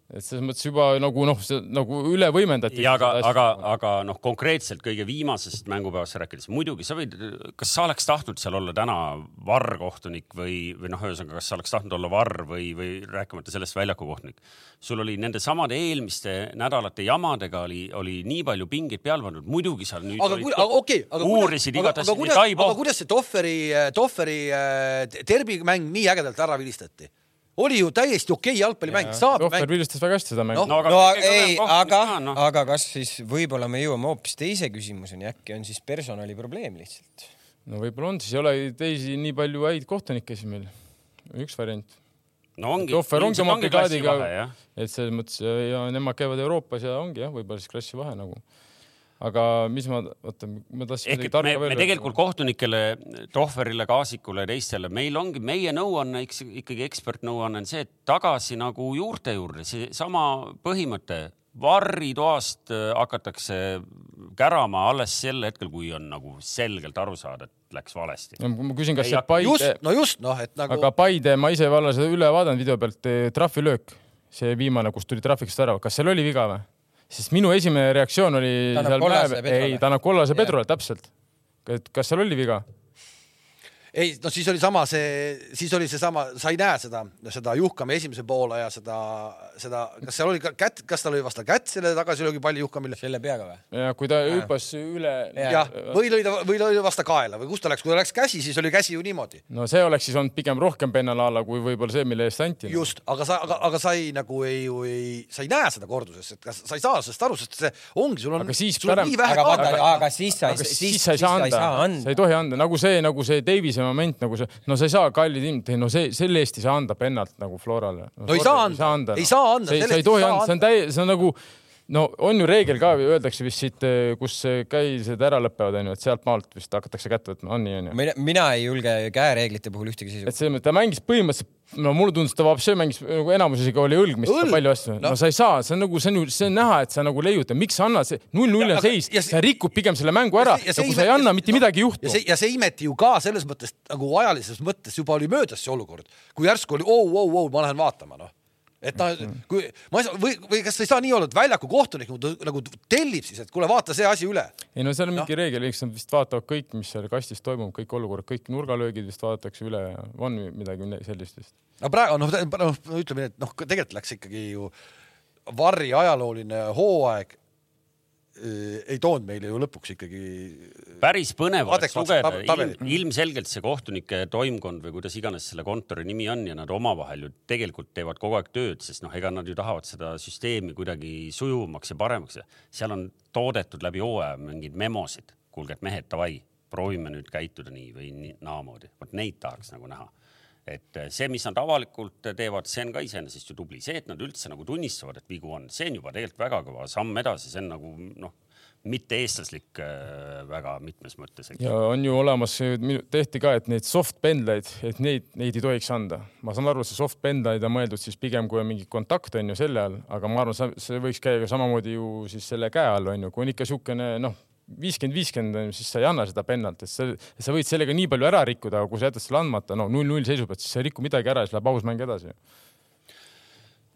et selles mõttes juba nagu noh, see nagu üle võimendati.
ja aga, aga, aga noh, konkreetselt kõige viimasest mängupäevast rääkides, muidugi sa võid, kas sa oleks tahtnud seal olla täna varrkohtunik või, või noh, ühesõnaga, kas sa oleks tahtnud olla varr või, või rääkimata sellest väljaku kohtunik. sul oli nende samade eelmiste nädalate jamadega oli, oli nii palju pingeid peal pandud, muidugi sa nüüd
aga, olid, aga, okay, aga
uurisid igat asja.
aga kuidas see Tohveri, Tohveri äh, terbimäng nii ägedalt ära vilistati? Oli ju täiesti okei okay jalgpallimäng, saab
mäng. Rohver vilistas väga hästi seda mängu
no,. no aga, no, ei, aga, no. aga kas siis võib-olla me jõuame hoopis teise küsimuseni, äkki on siis personali probleem lihtsalt?
no võib-olla on, siis ei ole teisi nii palju häid kohtunikke siis meil. üks variant.
no ongi.
Rohver ongi oma brigaadiga, et selles mõttes ja, nemad käivad Euroopas ja ongi jah, võib-olla siis klassi vahe nagu aga mis ma, oota, ma tahtsin
midagi tarka veel. me tegelikult kohtunikele, Tohverile, Kaasikule ja teistele, meil ongi, meie nõuanne, ikkagi ekspertnõuanne on see, et tagasi nagu juurte juurde, seesama põhimõte, varritoast äh, hakatakse kärama alles sel hetkel, kui on nagu selgelt aru saada, et läks valesti.
ma küsin, kas see Paide.
just, no just noh, et nagu.
aga Paide, ma ise valla seda üle vaadanud video pealt, trahvilöök, see viimane, kus tuli trahvikast ära, kas seal oli viga või? Sest minu esimene reaktsioon oli.
ta kollase
Pedrole. ei, ta annab kollase Pedrole, täpselt. et kas seal oli viga?
Ei, no siis oli sama see, siis oli seesama, sa ei näe seda, seda Juhkami esimese poole ja seda, seda, kas seal oli ka kätt, kas tal oli vastu kätt selle tagasilöögi palli Juhkamile?
selle peaga või?
ja kui ta hüppas üle.
jah, või lõi ta, või lõi vastu kaela või kus ta läks, kui ta läks käsi, siis oli käsi ju niimoodi.
no see oleks siis olnud pigem rohkem pennal alla kui võib-olla see, mille eest anti.
just, aga sa, aga, aga sa ei nagu ei, ei, sa ei näe seda korduses, et kas sa ei saa sellest aru, sest see ongi, sul on, nii vähe
aga vaata,
kaamera.
aga siis sa ei,
aga
siis,
siis sa ei saa anda, sa ei tohi anda, nagu see, nagu see Davise moment, nagu see, no sa ei saa, kallid inimesed, no see, selle eest ei saa anda pennalt nagu Florale.
No ei saa anda, ei saa anda,
sa ei tohi anda, see on täi-, see on nagu no on ju reegel ka, öeldakse vist siit, kus käised ära lõpevad, onju, et sealt maalt vist hakatakse kätt võtma, on nii, onju?
mina, mina ei julge käereeglite puhul ühtegi seisukohta.
et selles mõttes ta mängis põhimõtteliselt, no mulle tundus, ta vabšee mängis nagu enamuses ikka oli õlg, mis
Õlg?
palju asju no.
No.
sa ei saa, see on nagu, see on ju, see on näha, et sa nagu leiutad, miks sa annad see null-null
Ja,
on seis,
ja see-
sa rikud pigem selle mängu ära ja,
see
ja kui
ime-
sa ei anna, mitte
no,
midagi ei juhtu
ja see, ja see imeti ju ka selles mõttes nagu ajalises mõttes juba oli möödas see olukord, kui järsku oli oo, oo, oo, ma lähen vaatama, noh. Et noh, kui ma ei saa või, või kas ei saa nii olla, et väljaku kohtunik nagu, nagu tellib siis, et kuule, vaata see asi üle.
ei no seal on mingi reegel, eks nad vist vaatavad kõik, mis seal kastis toimub, kõik olukorrad, kõik nurgalöögid vist vaadatakse üle on midagi sellist vist.
no praegu noh, noh, ütleme nii, et noh, tegelikult läks ikkagi ju Varri ajalooline hooaeg ei toonud meile ju lõpuks ikkagi
päris põnev oleks lugeda. Ilm, ilmselgelt see kohtunike toimkond või kuidas iganes selle kontori nimi on ja nad omavahel ju tegelikult teevad kogu aeg tööd, sest noh, ega nad ju tahavad seda süsteemi kuidagi sujuvamaks ja paremaks ja seal on toodetud läbi hooaja mingeid memosid. kuulge, et mehed, davai, proovime nüüd käituda nii või nii, naamoodi. vot neid tahaks nagu näha et see, mis nad avalikult teevad, see on ka iseenesest ju tubli, see, et nad üldse nagu tunnistavad, et vigu on, see on juba tegelikult väga kõva samm edasi, see on nagu noh, mitte-eestlaslik äh, väga mitmes mõttes.
ja on ju olemas, tehti ka, et neid soft pendleid, et neid, neid ei tohiks anda. ma saan aru, see soft pendleid on mõeldud siis pigem, kui on mingi kontakt on ju selle all, aga ma arvan, see võiks käia samamoodi ju siis selle käe all on ju, kui on ikka niisugune noh, viiskümmend, viiskümmend, siis sa ei anna seda pennalt, et sa, sa võid sellega nii palju ära rikkuda, aga kui sa jätad selle andmata, no null-null seisu pealt, siis sa ei riku midagi ära ja siis läheb aus mäng edasi.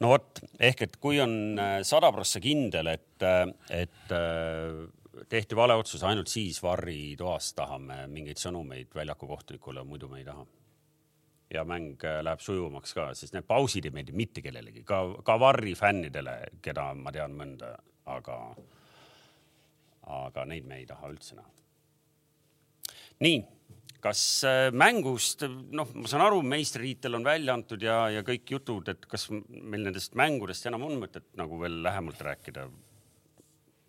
no vot, ehk et kui on sada prossa kindel, et, et äh, tehti vale otsus, ainult siis Varri toas tahame mingeid sõnumeid väljaku kohtunikule, muidu me ei taha. ja mäng äh, läheb sujuvamaks ka, sest need pausid ei meeldi mitte kellelegi, ka, ka Varri fännidele, keda ma tean mõnda, aga, aga neid me ei taha üldse näha. nii, kas äh, mängust, noh, ma saan aru, meistritiitel on välja antud ja, ja kõik jutud, et kas meil nendest mängudest enam on mõtet nagu veel lähemalt rääkida?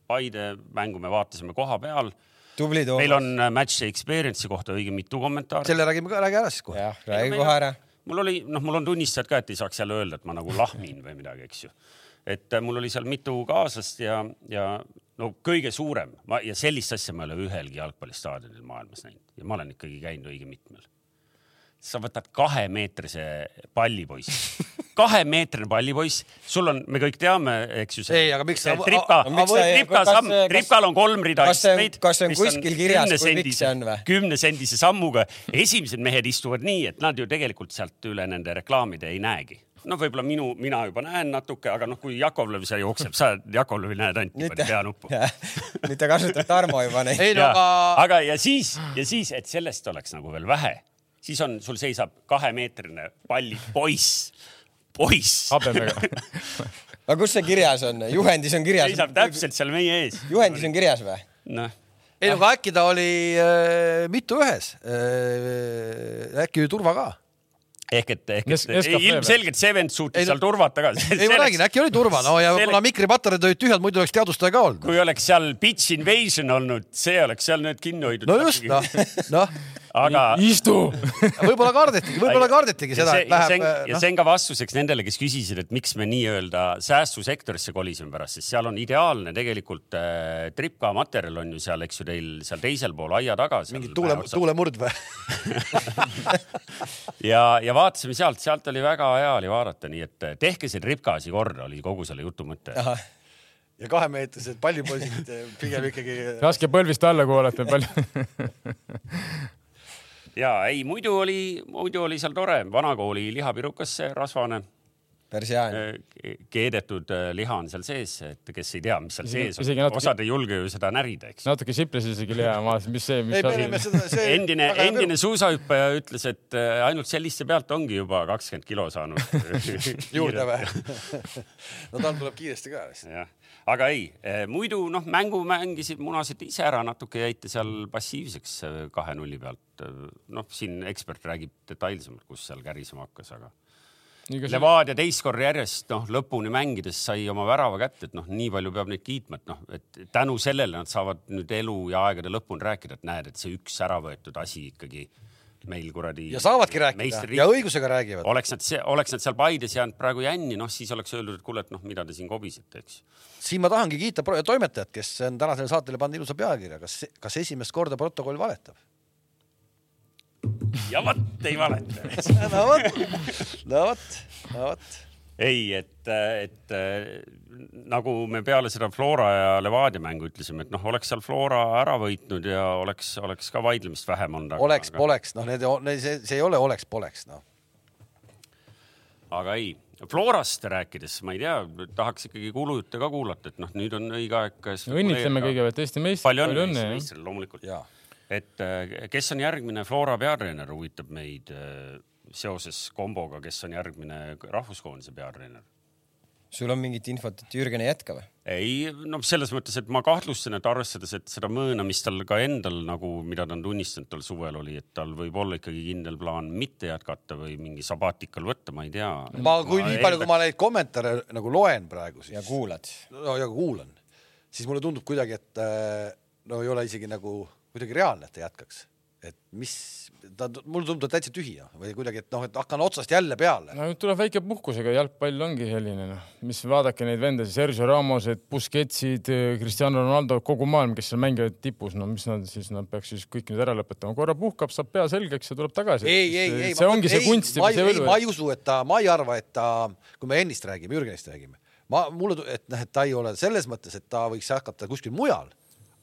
Paide mängu me vaatasime koha peal.
tubli Toomas.
meil on äh, match experience'i kohta õige mitu kommentaari.
selle räägime ka, räägi ära siis kohe.
jah, räägi kohe ära.
mul oli, noh, mul on tunnistajad ka, et ei saaks jälle öelda, et ma nagu lahmin või midagi, eks ju. et äh, mul oli seal mitu kaaslast ja, ja no kõige suurem ma, ja sellist asja ma ei ole ühelgi jalgpallistaadionil maailmas näinud ja ma olen ikkagi käinud õige mitmel. sa võtad kahemeetrise pallipoiss, kahemeetrine pallipoiss, sul on, me kõik teame, eks ju.
Ei, aga miks-
see
aga-
tripka samm, tripkal on kolm rida
kas see on-
istmeid.
kas see on kuskil kirjas, kui pikk see on või?
kümnesendise sammuga. esimesed mehed istuvad nii, et nad ju tegelikult sealt üle nende reklaamide ei näegi noh, võib-olla minu, mina juba näen natuke, aga noh, kui Jakovlev seal jookseb, sa Jakovlevi näed ainult niimoodi peanuppu.
nüüd ta kasutab Tarmo juba neid.
ei no aga,
aga ja siis ja siis, et sellest oleks nagu veel vähe, siis on, sul seisab kahemeetrine pallipoiss, poiss.
habemega
aga kus see kirjas on? juhendis on kirjas?
seisab täpselt seal meie ees.
juhendis on kirjas või?
noh,
ei no aga äkki ta oli äh, mitu ühes äh,. äkki oli turva ka?
Ehk et, ehk et
Nescafe
ilmselgelt see vend suutis
Ei
seal turvata ka.
ei ma räägin, äkki oli turva, no ja
selleks-
kuna mikripatareid olid tühjad, muidu oleks teadvustaja ka olnud.
kui oleks seal pitch invasion olnud, see oleks seal nüüd kinni hoidnud.
no just, noh, noh,
aga
istu
võib-olla kardetigi, võib-olla kardetigi
ja
seda,
see,
et
ja see,
läheb,
ja
noh,
see on ka vastuseks nendele, kes küsisid, et miks me nii-öelda säästusektorisse kolisime pärast, sest seal on ideaalne tegelikult äh, tripka materjal on ju seal, eks ju, teil seal teisel pool aia taga.
mingi tuule, tuulemurd või?
ja, ja vaatasime sealt, sealt oli väga hea oli vaadata, nii et eh, tehke see tripka asi korda, oli kogu selle jutu mõte.
ja kahemeetrised pallipoisid pigem ikkagi.
laske põlvist alla kuulata palju
ja ei, muidu oli, muidu oli seal tore, vanakooli lihapirukas see rasvane.
päris hea on.
äh, keedetud äh, liha on seal sees, et kes ei tea, mis seal sees on
natuke-
osad ei julge ju seda närida, eks.
natuke siplis isegi liha, ma vaatasin, mis see, mis
ei,
asi.
seda, see.
endine, endine suusahüppaja ütles, et äh, ainult selliste pealt ongi juba kakskümmend kilo saanud
juurde või? no tal tuleb kiiresti ka lihtsalt.
Aga ei, muidu noh, mängu mängisid, munasite ise ära, natuke jäite seal passiivseks äh, kahe nulli pealt. noh, siin ekspert räägib detailsemalt, kus seal kärisema hakkas, aga Levadia teist korda järjest noh, lõpuni mängides sai oma värava kätte, et noh, nii palju peab neid kiitma, et noh, et tänu sellele nad saavad nüüd elu ja aegade lõpuni rääkida, et näed, et see üks ära võetud asi ikkagi meil kuradi.
ja saavadki rääkida ja õigusega räägivad.
oleks nad, oleks nad seal Paides jäänud praegu jänni, noh siis oleks öeldud, et kuule, et noh, mida te siin kobisete, eks
siin ma tahangi kiita toimetajat, kes on tänasele saatele pannud ilusa pealkirja, kas, kas esimest korda protokoll valetab?
ja vot ei valeta.
no vot, no vot, no vot.
ei, et, et nagu me peale seda Flora ja Levadia mängu ütlesime, et noh, oleks seal Flora ära võitnud ja oleks, oleks ka vaidlemist vähem olnud.
oleks, poleks, noh, need, see, see ei ole oleks-poleks, noh.
aga ei, Florast rääkides, ma ei tea, tahaks ikkagi kuulujutte ka kuulata, et noh, nüüd on õige aeg.
õnnitleme kõigepealt Eesti meistrit,
palju õnne meistrile loomulikult. et äh, kes on järgmine Flora peatreener, huvitab meid äh, seoses komboga, kes on järgmine rahvuskoondise peatreener
sul on mingit infot, et Jürgen ei jätka või?
ei, no selles mõttes, et ma kahtlustan, et arvestades, et seda mõõna, mis tal ka endal nagu, mida ta on tunnistanud tal suvel oli, et tal võib olla ikkagi kindel plaan mitte jätkata või mingi sabaatikal võtta, ma ei tea.
ma, kui nii palju, kui ma neid kommentaare nagu loen praegu, siis
ja kuulad.
no ja kuulan, siis mulle tundub kuidagi, et äh, no ei ole isegi nagu kuidagi reaalne, et ta jätkaks. Et mis, ta, mulle tundub ta täitsa tühja või kuidagi, et noh, et hakkan otsast jälle peale.
no nüüd tuleb väike puhkusega, jalgpall ongi selline noh, mis vaadake neid vendasid, Sergio Ramosed, Busquetsid, Cristiano Ronaldo, kogu maailm, kes seal mängivad tipus, no mis nad siis, nad peaks siis kõik nüüd ära lõpetama, korra puhkab, saab pea selgeks ja tuleb tagasi.
ei, ei, ei,
see ongi see kunst
ma, ei, ma. ei usu, et ta, ma ei arva, et ta, kui me ennist räägime, Jürgenist räägime, ma, mulle, et noh, et ta ei ole selles mõttes, et ta võiks hakata kuskil mujal,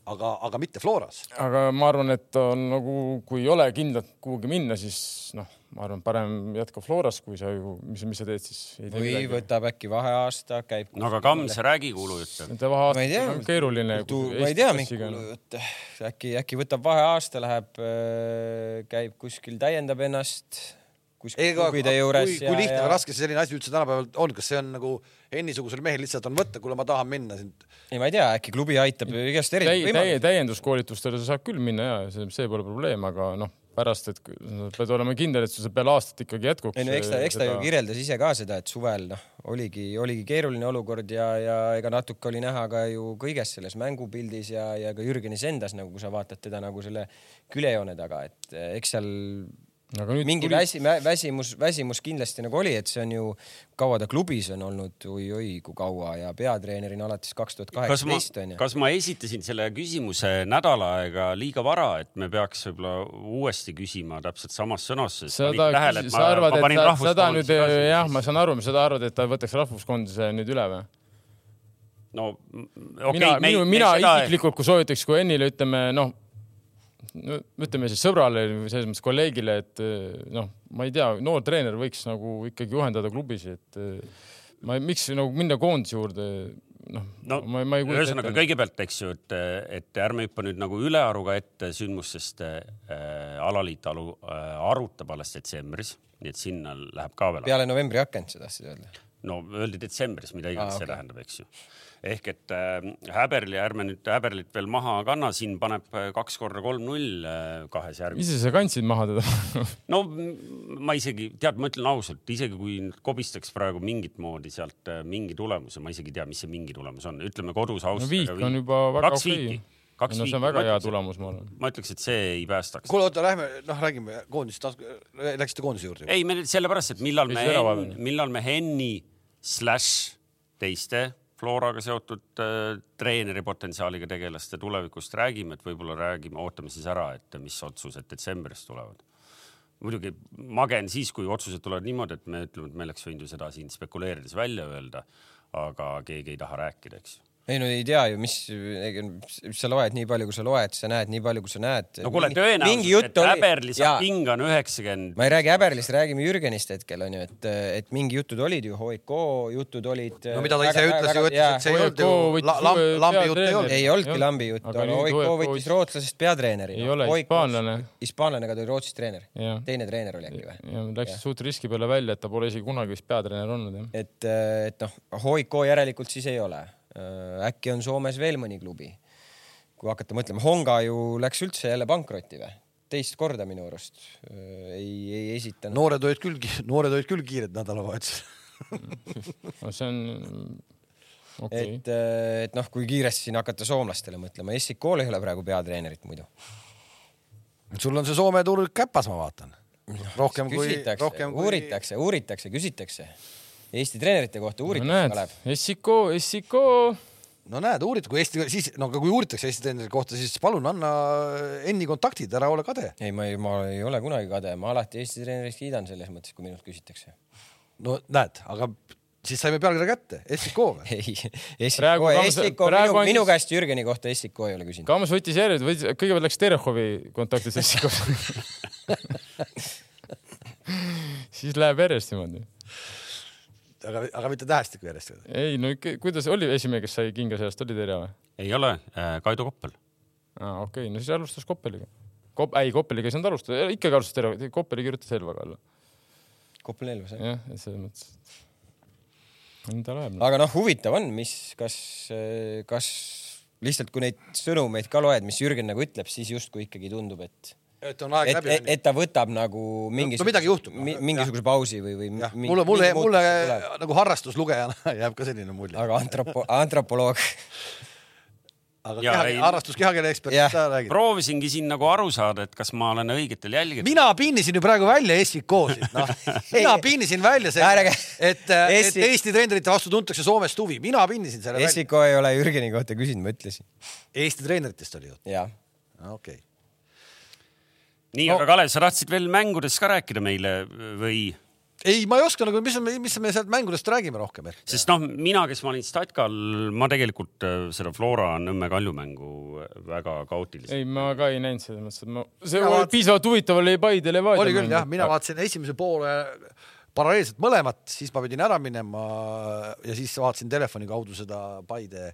aga, aga mitte Floras.
aga ma arvan, et on nagu, kui ei ole kindlalt kuhugi minna, siis noh, ma arvan, parem jätka Floras, kui sa ju, mis, mis sa teed siis?
või võtab äkki vaheaasta, käib.
no aga Kams, räägi kuulujutte.
Nende
ma ei
vaheaasta
tea
on, keeruline.
ma ei tea, mingi kuulujutt, äkki, äkki võtab vaheaasta, läheb, käib kuskil, täiendab ennast kuskil klubide
kui,
juures
kui lihtne või raske see selline asi üldse tänapäeval on, kas see on nagu Henni-sugusel mehel lihtsalt on võtta, kuule, ma tahan minna sind.
ei, ma ei tea, äkki klubi aitab igast
täi,
erinevaid
täi,
võimalusi.
täienduskoolitustele sa saad küll minna ja see, see pole probleem, aga noh, pärast, et kui- pead olema kindel, et sul see peale aastat ikkagi jätkuks.
ei no eks ta, eks ta ju kirjeldas ise ka seda, et suvel noh, oligi, oligi keeruline olukord ja, ja ega natuke oli näha ka ju kõiges selles mängupildis ja, ja ka Jürgenis endas nagu, kui sa vaatad teda nagu selle külejoone taga, et eh, eks seal
aga nüüd
mingi
tuli-
väsi, vä- väsimus, väsimus kindlasti nagu oli, et see on ju, kaua ta klubis on olnud, oi-oi kui kaua ja peatreenerina alates kaks tuhat
kas ma
kaheksateist on, ju.
kas ma esitasin selle küsimuse nädal aega liiga vara, et me peaks võib-olla uuesti küsima täpselt samas sõnastuses?
seda, sa arvad, et sa, seda nüüd jah, ma saan aru, sa arvad, et ta võtaks rahvuskoondise nüüd üle või?
no
okay,
okei
mina,
me
minu,
me
mina
seda-
isiklikult, kui soovitaks, kui Ennile ütleme noh, no ütleme siis sõbrale või selles mõttes kolleegile, et noh, ma ei tea, noor treener võiks nagu ikkagi juhendada klubis, et ma, miks nagu minna koondise juurde, noh
no
ma, ma ei kujuta
ühesõnaga kõigepealt, eks ju, et, et ärme hüppa nüüd nagu ülearuga ette sündmustest äh,. alaliit alu, äh, arutab alles detsembris, nii et sinna läheb ka veel.
peale novembri akent, sa tahtsid öelda?
no öeldi detsembris, mida iganes ah, see
okei.
tähendab, eks ju. Ehk et äh, Häberli, ärme nüüd Häberlit veel maha kanna, siin paneb äh, kaks korda kolm-null äh, kahes järgmises.
ise sa kandsid maha teda
no ma isegi, tead, ma ütlen ausalt, isegi kui kobistaks praegu mingit moodi sealt mingi tulemuse, ma isegi ei tea, mis see mingi tulemus on, ütleme kodus
no
Austriaga.
viik on juba väga
kaks
okei
viiki, kaks
no
viiki.
see on väga hea tulemus, ma arvan.
ma ütleks, et see ei päästaks.
kuule, oota, lähme, noh, räägime koondisest, läksite koondise juurde?
ei, me sellepärast, et millal me millal me Henni slaš teiste Floraga seotud äh, treeneri potentsiaaliga tegelaste tulevikust räägime, et võib-olla räägime, ootame siis ära, et mis otsused detsembris tulevad. muidugi mage on siis, kui otsused tulevad niimoodi, et me ütleme, et me oleks võinud ju seda siin spekuleerides välja öelda, aga keegi ei taha rääkida, eks ju.
Ei no ei tea ju, mis, sa loed nii palju, kui sa loed, sa näed nii palju, kui sa näed.
no kuule, tõenäoliselt, et Häberli saab pinga on üheksakümmend.
ma ei räägi Häberlist, räägime Jürgenist hetkel onju, et, et mingi jutud olid ju, HIK jutud olid.
no mida ta ise ütles ju, ütles, et see ei olnud ju lambi, lambi jutt ei olnud.
ei olnudki lambi jutt, aga HIK võttis rootslasest peatreeneri.
ei ole hispaanlane.
hispaanlane, aga ta oli Rootsis treener. teine treener oli äkki või?
Läks suht riski peale välja, et ta pole isegi kunagi vist peatreener olnud jah.
et, et noh, HIK järelikult siis ei ole äkki on Soomes veel mõni klubi. kui hakata mõtlema, Honga ju läks üldse jälle pankrotti või? teist korda minu arust äh, ei, ei esitanud.
noored olid küll, noored olid küll kiired nädalavahetusel
no see on okay..
et, äh, et noh, kui kiiresti siin hakata soomlastele mõtlema, SIK-l ei ole praegu peatreenerit muidu.
sul on see Soome turg käpas, ma vaatan. rohkem
kui, rohkem kui. uuritakse, uuritakse, küsitakse Eesti treenerite kohta uuritakse
no,, Kalev? SIK, SIK.
no näed, uurid, kui Eesti, siis no kui uuritakse Eesti treeneri kohta, siis palun anna Enni kontaktid, ära ole kade.
ei, ma ei, ma ei ole kunagi kade, ma alati Eesti treenerist kiidan selles mõttes, kui minult küsitakse.
no näed, aga siis saime pealkirja kätte, SIK või?
ei, SIK, SIK, minu, minu käest Jürgeni kohta SIK ei ole küsinud.
Kams võttis järjele, kõigepealt läks Terehovi kontaktis SIK-sse siis läheb järjest niimoodi
aga, aga mitte tähestiku järjest?
ei no kuidas oli esimene, kes sai kinga sellest, oli Terje või?
ei ole äh,, Kaido Koppel.
aa, okei okay., no siis alustas Koppeliga. Kop-, ei, Koppeliga ei saanud alustada, ikkagi alustas Terje, Koppeli kirjutas Elvaga alla.
Koppel Elvas,
jah? jah, et selles mõttes. ta läheb
no.. aga noh, huvitav on, mis, kas, kas lihtsalt, kui neid sõnumeid ka loed, mis Jürgen nagu ütleb, siis justkui ikkagi tundub, et
et on aeg
et,
läbi.
et ta võtab nagu mingisuguse
no, midagi juhtub
mi,. mingisuguse pausi või, või.
mulle, mulle, mulle nagu harrastuslugejana jääb ka selline mulje.
aga antropo-, antropoloog
aga ja, keha, harrastus kehakeele ekspert, sa räägid?
proovisingi siin nagu aru saada, et kas ma olen õigetel jälgedel.
mina pinnisin ju praegu välja SIK-sid, noh. mina pinnisin välja selle, et, et Eesti treenerite vastu tuntakse Soomest huvi, mina pinnisin selle
välja. SIK ei ole Jürgeni kohta küsinud, ma ütlesin.
Eesti treeneritest oli jutt?
jah.
okei okay
nii no., aga Kalev, sa tahtsid veel mängudest ka rääkida meile või?
ei, ma ei oska nagu, mis, mis me sealt mängudest räägime rohkem, et.
sest noh, mina, kes ma olin Statkal, ma tegelikult äh, seda Flora Nõmme Kalju mängu väga kaootiliselt.
ei, ma ka ei näinud selles mõttes, et ma, see oli vaat... piisavalt huvitav oli Paide Levadia.
oli küll jah, mina vaatasin esimese poole paralleelselt mõlemat, siis ma pidin ära minema ja siis vaatasin telefoni kaudu seda Paide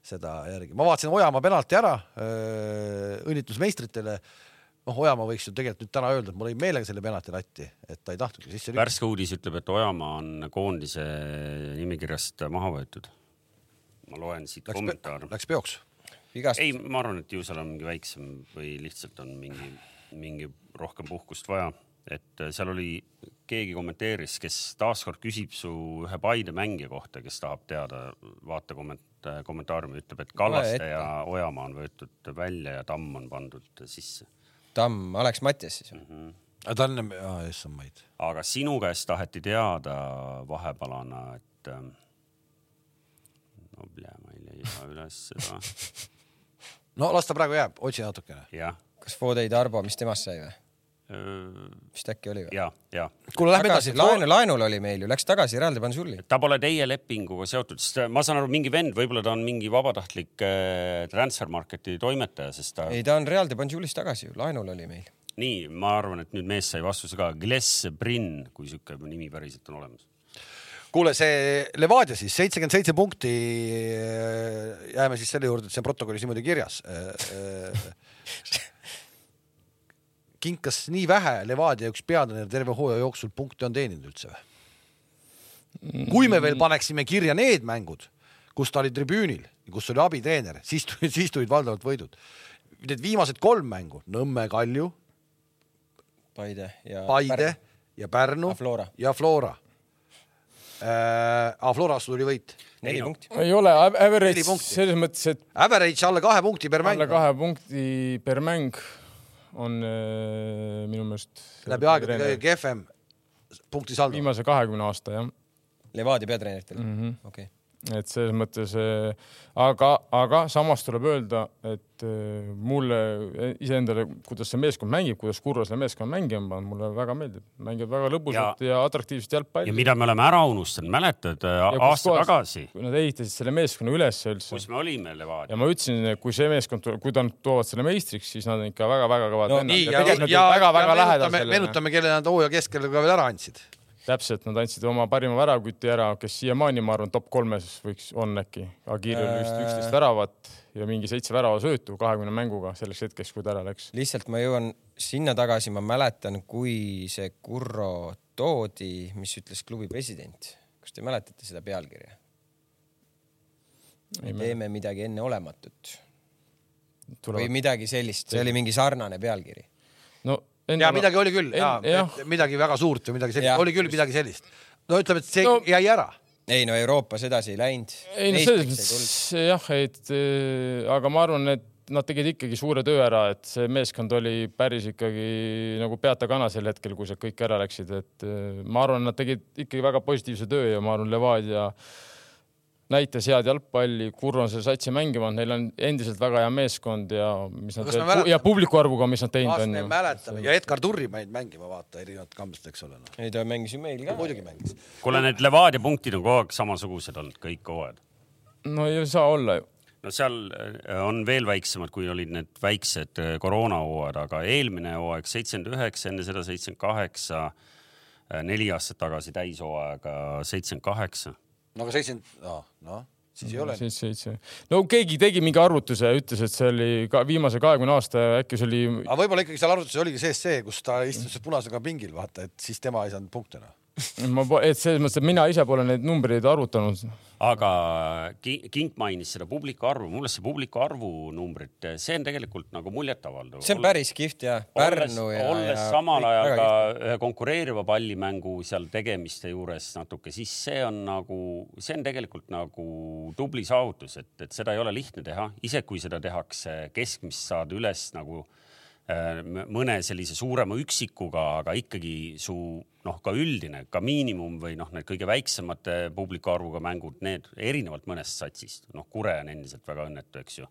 seda järgi. ma vaatasin Ojamaa penalti ära, õnnitlus meistritele noh, Ojamaa võiks ju tegelikult nüüd täna öelda, et ma lõin meelega selle penalti latti, et ta ei tahtnudki sisse
värske uudis ütleb, et Ojamaa on koondise nimekirjast maha võetud. ma loen siit läks kommentaare.
Läks peoks?
ei, ma arvan, et ju seal on mingi väiksem või lihtsalt on mingi, mingi rohkem puhkust vaja, et seal oli, keegi kommenteeris, kes taaskord küsib su ühe Paide mängija kohta, kes tahab teada, vaata komment-, kommentaariumi ütleb, et Kallaste ja Ojamaa on võetud välja ja Tamm on pandud sisse
Tamm, Alex Mattias siis
mm? -hmm. aga ta on, issand maid.
aga sinu käest taheti teada vahepalana, et ähm, no plee, ma ei leia üles seda
no las ta praegu jääb, otsi natukene.
kas Fodei Tarbo, mis temast sai või? Vist äkki oli või?
ja, ja.
kuule, lähme edasi.
laenu, laenul oli meil ju, läks tagasi Real de Bansulli.
ta pole teie lepinguga seotud, sest ma saan aru, mingi vend, võib-olla ta on mingi vabatahtlik äh, transfer market'i toimetaja, sest ta.
ei, ta on Real de Bansulis tagasi ju, laenul oli meil.
nii, ma arvan, et nüüd mees sai vastuse ka, Gles Brin, kui sihuke nimi päriselt on olemas
kuule, see Levadia siis seitsekümmend seitse punkti. Äh, jääme siis selle juurde, et see on protokollis niimoodi kirjas äh, kinkas nii vähe Levadia üks peatreener terve hooaja jooksul punkte on teeninud üldse või? kui me veel paneksime kirja need mängud, kus ta oli tribüünil, kus oli abitreener, siis tulid, siis tulid valdavalt võidud. Need viimased kolm mängu, Nõmme Kalju,
Paide ja
Paide Pärnu. ja Pärnu
Flora.
ja Flora äh,. Flora vastu tuli võit.
neli punkti.
ei ole, average selles mõttes, et.
Average alla kahe punkti per mäng.
alla kahe punkti per mäng on äh, minu meelest.
läbi aegade kõige kehvem punktisaldo.
viimase kahekümne aasta jah.
Levadia peatreeneritel
mm -hmm.,
okei okay..
Et selles mõttes, aga, aga samas tuleb öelda, et mulle iseendale, kuidas see meeskond mängib, kuidas Kurva selle meeskonna mängima pannud, mulle väga meeldib, mängivad väga lõbusat ja, ja atraktiivset jalgpalli.
ja mida me oleme ära unustanud, mäletad aasta tagasi?
kui nad ehitasid selle meeskonna üles üldse.
kus me olime, Levadia.
ja ma ütlesin, kui see meeskond, kui nad toovad selle meistriks, siis nad on ikka väga-väga kõvad
no, vennad. ja, ja, ja, väga-väga lähedal sellele. meenutame, kelle nad hooaja keskel ka veel ära andsid
täpselt, nad andsid oma parima väravküti ära, kes siiamaani, ma arvan, top kolmes võiks, on äkki. Agiril oli vist üksteist väravat ja mingi seitse väravasöötu kahekümne mänguga selleks hetkeks, kui ta ära läks.
lihtsalt ma jõuan sinna tagasi, ma mäletan, kui see Kurro toodi, mis ütles klubi president. kas te mäletate seda pealkirja? me teeme midagi enneolematut. või midagi sellist, see oli mingi sarnane pealkiri.
no.
Ja midagi oli küll, ja midagi väga suurt või midagi sellist, oli küll midagi sellist. no ütleme, et see no, jäi ära.
ei no Euroopas edasi ei läinud.
ei no selles mõttes jah, et äh, aga ma arvan, et nad tegid ikkagi suure töö ära, et see meeskond oli päris ikkagi nagu peata kana sel hetkel, kui sealt kõik ära läksid, et äh, ma arvan, nad tegid ikkagi väga positiivse töö ja ma arvan, Levadia äh, näitas head jalgpalli, Kurro on selle satsi mänginud, neil on endiselt väga hea meeskond ja mis nad veel, ja publiku arvuga, mis nad teinud on.
mäletame ja Edgar Turri panid mängima, vaata erinevat kambast, eks ole no..
ei, ta mängis ju meil ka.
muidugi mängis.
kuule, need Levadia punktid on kogu aeg samasugused olnud kõik hooajad.
no ei saa olla ju
no seal äh, on veel väiksemad, kui olid need väiksed äh, koroonahooajad, aga eelmine hooaeg seitsekümmend üheksa, enne seda seitsekümmend kaheksa, äh, neli aastat tagasi täishooaega seitsekümmend kaheksa
no aga seitsekümmend, noh, siis ei ole.
seitse, seitse. no keegi tegi mingi arvutuse ja ütles, et see oli ka viimase kahekümne aasta äkki see oli.
aga võib-olla ikkagi seal arvutuses oligi sees see, kus ta istus punasega pingil, vaata, et siis tema ei saanud punkte noh
ma, et selles mõttes, et mina ise pole neid numbreid arvutanud.
aga Kink mainis seda publiku arvu, mulle see publiku arvu numbrit, see on tegelikult nagu muljetavaldav.
see on päris kihvt ja Pärnu
olles, ja. olles ja samal ajal ka ühe konkureeriva pallimängu seal tegemiste juures natuke, siis see on nagu, see on tegelikult nagu tubli saavutus, et, et seda ei ole lihtne teha, isegi kui seda tehakse keskmist saada üles nagu mõne sellise suurema üksikuga, aga ikkagi su noh, ka üldine, ka miinimum või noh, need kõige väiksemate publiku arvuga mängud, need erinevalt mõnest satsist, noh, Kure on endiselt väga õnnetu, eks ju.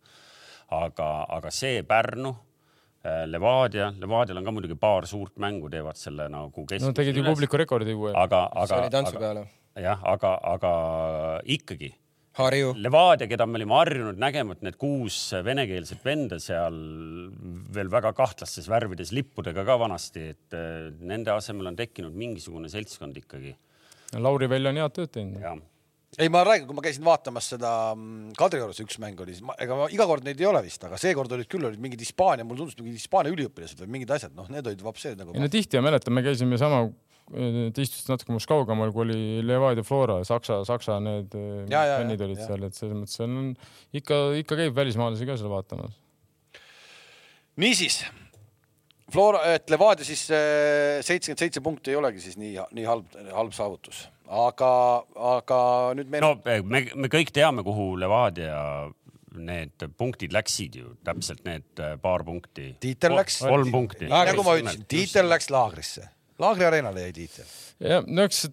aga, aga see Pärnu, äh, Levadia, Levadial on ka muidugi paar suurt mängu, teevad selle nagu keskmiselt.
no tegid ju publiku rekordi uue.
aga, aga.
see oli tantsu peale.
jah, aga, aga ikkagi
Harju.
Levadia, keda me olime harjunud nägema, et need kuus venekeelset venda seal veel väga kahtlastes värvides lippudega ka vanasti, et eh, nende asemel on tekkinud mingisugune seltskond ikkagi.
Lauri Velj on head tööd teinud.
ei, ma räägin, kui ma käisin vaatamas seda mm, Kadriorus üks mäng oli, siis ma, ega ma iga kord neid ei ole vist, aga seekord olid küll, olid mingid Hispaania, mulle tundus mingid Hispaania üliõpilased või mingid asjad, noh, need olid vapsed nagu.
ei no tihti ma mäletan, me käisime sama Te istusite natuke minust kaugemal, kui oli Levadia Flora, Saksa, Saksa need fännid olid ja. seal, et selles mõttes on ikka, ikka käib välismaalasi ka seal vaatamas.
niisiis, Flora, et Levadia siis äh, seitsekümmend seitse punkti ei olegi siis nii, nii halb, halb saavutus, aga, aga nüüd
meil. no me, me kõik teame, kuhu Levadia need punktid läksid ju täpselt need äh, paar punkti.
Tiitel läks.
kolm punkti.
nagu ma ütlesin, Tiitel läks laagrisse Laagri areenale jäi tiitel.
jah, no eks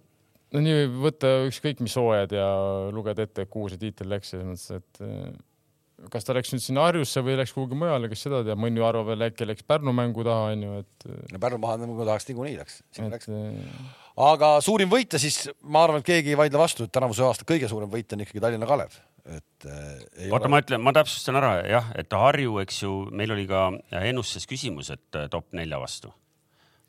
no nii võib võtta ükskõik mis hooajad ja lugeda ette, kuhu see tiitel läks, selles mõttes, et eh, kas ta läks nüüd sinna Harjusse või läks kuhugi mujale, kes seda teab, mõni arvab veel äkki läks Pärnu mängu taha, onju, et.
Eh, no Pärnu maha tahaks niikuinii läks, sinna läks. Eh, aga suurim võitja siis, ma arvan, et keegi ei vaidle vastu, et tänavuse aasta kõige suurem võitja on ikkagi Tallinna Kalev et
äh, oota ole..., ma ütlen, ma täpsustan ära jah, et Harju, eks ju, meil oli ka ennustuses küsimus, et top nelja vastu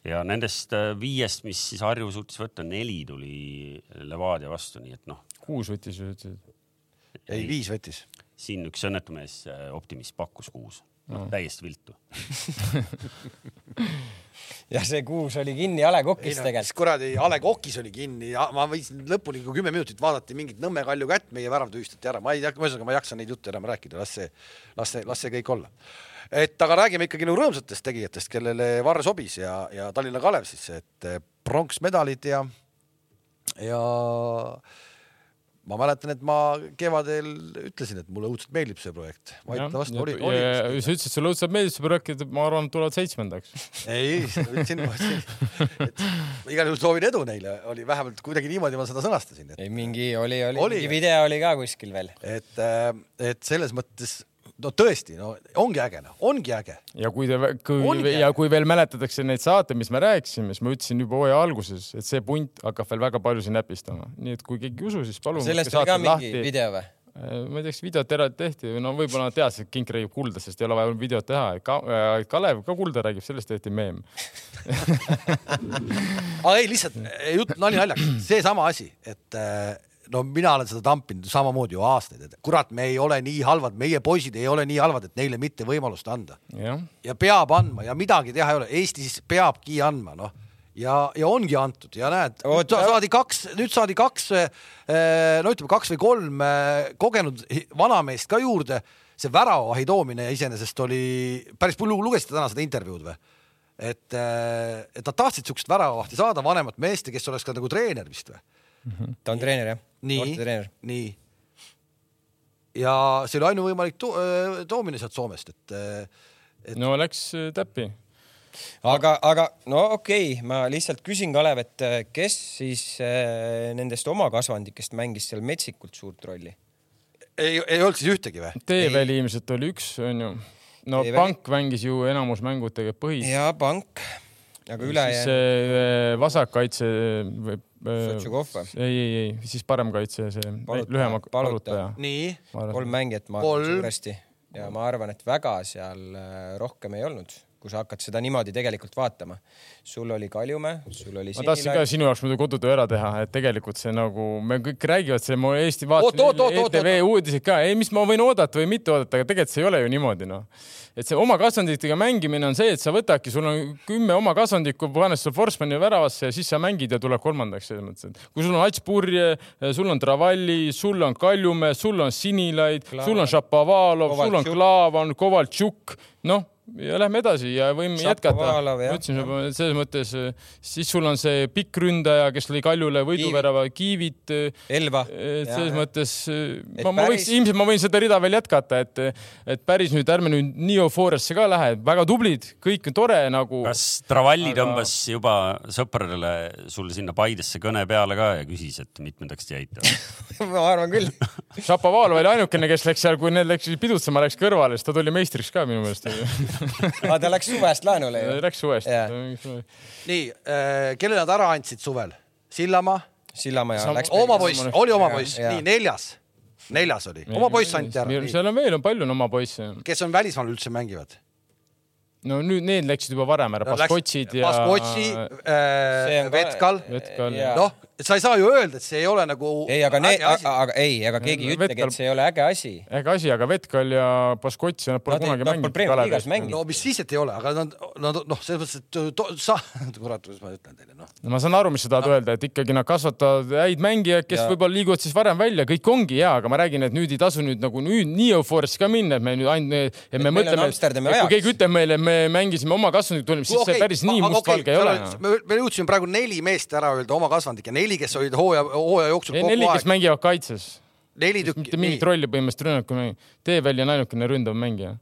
ja nendest äh, viiest, mis siis Harju suutis võtta, neli tuli Levadia vastu, nii et noh.
kuus võttis ju ütlesid?
ei, viis võttis.
siin üks õnnetu mees, äh, optimist, pakkus kuus no.. täiesti viltu.
Ja see kuus oli kinni A Le Coqis tegelikult.
kuradi A Le Coqis oli kinni ja ma võtsin lõpuni, kui kümme minutit vaadati mingit Nõmme Kalju kätt, meie värav tühistati ära, ma ei tea, ühesõnaga ma ei jaksa neid jutte enam rääkida, las see, las see, las see kõik olla. Et aga räägime ikkagi nagu rõõmsatest tegijatest, kellele Varre sobis ja, ja Tallinna Kalev siis, et eh, pronksmedalid ja, ja ma mäletan, et ma kevadel ütlesin, et mulle õudselt meeldib see projekt.
sa ütlesid, sulle õudselt meeldib see projekt, et ma arvan, et tulevad seitsmendaks.
ei, ütlesin, et igal juhul soovin edu neile, oli vähemalt kuidagi niimoodi ma seda sõnastasin, et
ei mingi oli, oli,
Oli
mingi video oli ka kuskil veel.
et, et selles mõttes no tõesti, no ongi äge, noh, ongi äge.
ja kui te, kui
Ongi.
ja kui veel mäletatakse neid saateid, mis me rääkisime, siis ma ütlesin juba hooaja alguses, et see punt hakkab veel väga paljusid näpistama, nii et kui keegi ei usu, siis palun.
sellest oli ka mingi video või?
ma ei tea, kas videot eraldi tehti või no võib-olla nad teadsid, et Kink räägib kulda, sest ei ole vaja videot teha Ka. Kalev ka kulda räägib, sellest tehti meem.
aga ei, lihtsalt jutt nali naljaks, seesama asi, et äh, no mina olen seda tampinud samamoodi ju aastaid, et kurat, me ei ole nii halvad, meie poisid ei ole nii halvad, et neile mitte võimalust anda. Ja peab andma ja midagi teha ei ole, Eestis peabki andma, noh. Ja, ja ongi antud. Ja näed, saadi kaks, nüüd saadi kaks, no ütleme kaks või kolm eh, kogenud vanameest ka juurde. see väravavahi toomine iseenesest oli päris lugesite täna seda intervjuud või? et, et nad tahtsid siukest väravavahti saada, vanemat meest, kes oleks ka nagu treener vist või?
ta on treener jah,
nii
noortetreener.,
nii. ja see oli ainuvõimalik to toomine sealt Soomest, et Et-
no läks äh, täppi.
aga, aga no okei okay,, ma lihtsalt küsin, Kalev, et äh, kes siis äh, nendest oma kasvandikest mängis seal metsikult suurt rolli?
ei, ei olnud siis ühtegi või?
Teeväli ilmselt oli üks, onju. no
Teeväli-
pank mängis ju enamus mängud tegelikult põhis.
ja pank, aga
siis
ülejäänud
see äh, vasakkaitse või.
Sotšukov või?
ei, ei, ei, siis parem kaitse, see
Paluta-
lühema
Paluta.
palutaja.
nii,
kolm mängijat ma arvan suuresti ja ma arvan, et väga seal äh, rohkem ei olnud, kui sa hakkad seda niimoodi tegelikult vaatama. sul oli Kaljumäe, sul oli
ma tahtsin ka sinu jaoks muidu kodutöö ära teha, et tegelikult see nagu, me kõik räägivad, see mu Eesti
Oot, oot, oot, oot,
ETV
oot.
uudised ka, ei, mis ma võin oodata või mitte oodata, aga tegelikult see ei ole ju niimoodi noh. et see oma kasvanditega mängimine on see, et sa võtadki, sul on kümme oma kasvandikku, paned selle Forsmani väravasse ja siis sa mängid ja tuleb kolmandaks selles mõttes, et kui sul on Ats Purje, sul on Travalli, sul on Kaljumäe, sul on Sinilaid, sul on Šapovalov, sul on. Klaavan, Kovaltšuk, noh ja lähme edasi ja võime jätkata.
Šapovalov, jah.
ma ütlesin, selles mõttes siis sul on see pikk ründaja, kes lõi Kaljule võiduvärava, Kiivit.
Elva.
et selles mõttes ma, ma
päris-
võiks, ilmselt ma võin seda rida veel jätkata, et, et päris nüüd ärme nüüd nii eufooriasse ka lähe, väga tublid, kõik on tore nagu.
kas Travalli
Aga-
tõmbas juba sõpradele sul sinna Paidesse kõne peale ka ja küsis, et mitmendaks te jäite?
ma arvan küll.
Šapovalov oli ainukene, kes läks seal, kui need läksid pidutsema, läks kõrvale, siis ta tuli meistriks ka minu meelest.
aga ta läks suvest laenule ju.
Läks suvest
Jah..
nii äh,, kelle nad ära andsid suvel? Sillamaa,
Sillamäe
Sam-
läks.
oma poiss, oli oma poiss, nii neljas, neljas oli, oma poiss anti ära,
seal on veel, on palju on oma poisse.
kes on välismaal üldse mängivad?
no nüüd need läksid juba varem ära, Baskotsid ja.
Baskotsi äh, Vetkal,
Vetkal
Noh, sa ei saa ju öelda, et see ei ole nagu
ei, aga need,
äge asi.
aga ei, aga keegi ei ütlegi, et see ei ole äge asi.
äge asi, aga Vetkal ja Baskotsi nad pole
Nad
kunagi
nad
mänginud.
Mänginud.
no mis siis, et ei ole, aga nad, nad noh, selles mõttes, et to, sa, kurat, kuidas ma ütlen teile, noh.
ma saan aru, mis sa tahad öelda, et ikkagi nad kasvatavad häid mängijaid, kes
Ja-
võib-olla liiguvad siis varem välja, kõik ongi hea, aga ma räägin, et nüüd ei tasu nüüd nagu nüüd nii eufooriasse ka minna, et me nüüd ainult, et me mõtleme, et et kui keegi ütleb meile, et me mängisime oma kasvandikku, siis see päris nii mustvalge ei ole.
me, me jõudsime praegu neli meest ära öelda oma kasvandik ja neli, kes olid hooaja, hooaja jooksul kogu
neli, kes
aeg,
mängivad kaitses,
neli
mitte
tükki,
mingit rolli põhimõtteliselt rünnakul mängib. Teeväli on ainukene ründav mängija.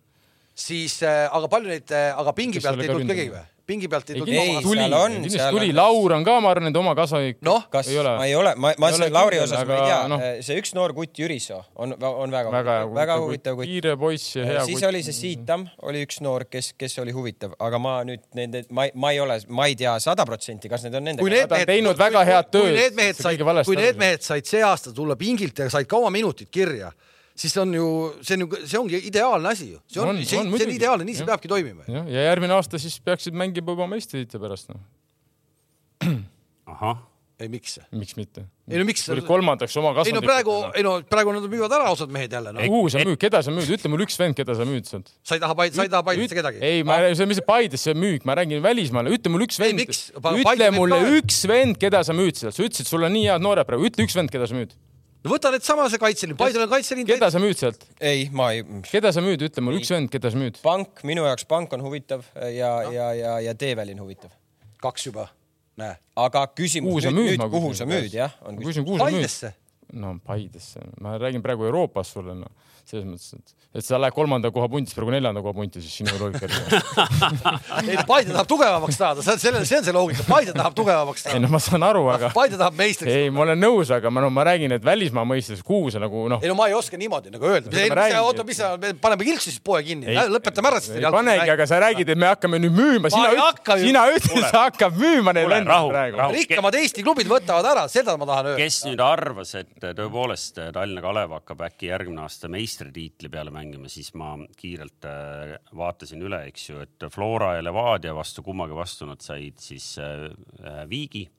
siis äh, aga palju neid, aga pingi
Kes
pealt ei tulnud keegi või? Pingi pealt ei tulnud
Ei,
tuli, kindlasti tuli. Laur on ka, ma arvan, et oma kasvandik
noh,
kas
ei ole.
ma ei ole, ma, ma selle Lauri osas ma ei
aga
tea
noh.,
see üks noor kutt Jüriso on, on väga,
väga
huvitav, väga huvitav kutt.
kiire poiss ja hea
siis
kutt.
oli see Siitam, oli üks noor, kes, kes oli huvitav, aga ma nüüd nende, ma, ma ei ole, ma ei tea sada protsenti, kas need on nende
kui need mehed,
teinud väga head tööd,
kui need mehed said kui need mehed said see aasta tulla pingilt ja said ka oma minutid kirja, siis on ju, see on ju, see ongi ideaalne asi ju, see on,
On,
see,
on
see on ideaalne, nii see peabki toimima.
jah, ja järgmine aasta siis peaksid mängima juba meistritiitli pärast noh,
ahah,
ei, miks?
miks mitte.
ei no miks?
kolmandaks oma
ei no praegu, ei no praegu nad müüvad ära osad mehed jälle, noh.
kuhu sa müüd, keda sa müüd, ütle mulle üks vend, keda sa müüd sealt.
sa ei taha Paide, sa ei taha Paidesse kedagi?
ei, ma, see on lihtsalt Paides see müük, ma räägin välismaale, ütle mulle üks
Ei,
vend, ütle mulle üks vend, keda sa müüd sealt, sa ütlesid, sul on nii head noored praegu, ütle üks vend, keda sa müüd.
No võta need sama see kaitseliin, Paidel on kaitseliin.
keda sa müüd sealt,
ei, ma ei,
keda sa müüd, ütle mulle üks vend, keda sa müüd.
pank, minu jaoks pank on huvitav ja no., ja, ja, ja Teeväli on huvitav.
kaks juba, näe.
aga küsimus
kuhu sa
nüüd,
müüd,
nüüd kuhu sa müüd, jah, on
ma
küsimus.
küsin, kuhu sa müüd.
Paidesse.
no Paidesse, ma räägin praegu Euroopas sulle, noh, selles mõttes, et, et sa lähed kolmanda koha puntis praegu neljanda koha punti, siis sinu loogika
ei, Paide tahab tugevamaks saada, see on, see on see loogika, Paide tahab tugevamaks
ei
saada.
no ma saan aru, aga
Paide tahab meistriks.
ei, ma olen nõus, aga ma no ma räägin, et välismaa mõistes, kuhu sa nagu noh
ei no ma ei oska niimoodi nagu öelda. Oota, mis sa, me paneme kilksu siis poe kinni,
Ei.
lõpetame ära siis.
ei panegi, aga sa räägid, et me hakkame nüüd müüma, sina
ei
sina ütlesid, sa hakkad müüma vendasid
rahu,
praegu.
rikkamad Eesti klubid võtavad ära, seda ma tahan öelda.
kes nüüd arvas, et tõepoolest Tallinna Kalev hakkab äkki järgmine aasta meistritiitli peale mängima, siis ma kiirelt äh, vaatasin üle, eks ju, et Flora ja Levadia vastu, kummagi vastu nad said siis äh, äh, viigi.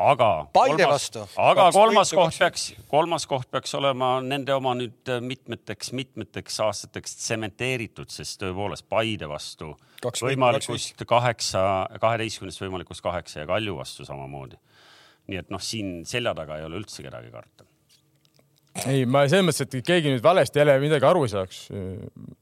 aga
Paide vastu.
aga
Kaks
kolmas koht
kaks
peaks, kolmas koht peaks olema nende oma nüüd äh, mitmeteks, mitmeteks aastateks tsementeeritud, sest tõepoolest Paide vastu
Kaks
võimalikust kaheksa, kaheteistkümnest võimalikust kaheksa ja Kalju vastu samamoodi. nii et noh, siin selja taga ei ole üldse kedagi karta.
Ei, ma selles mõttes, et keegi nüüd valesti jälle midagi aru ei saaks.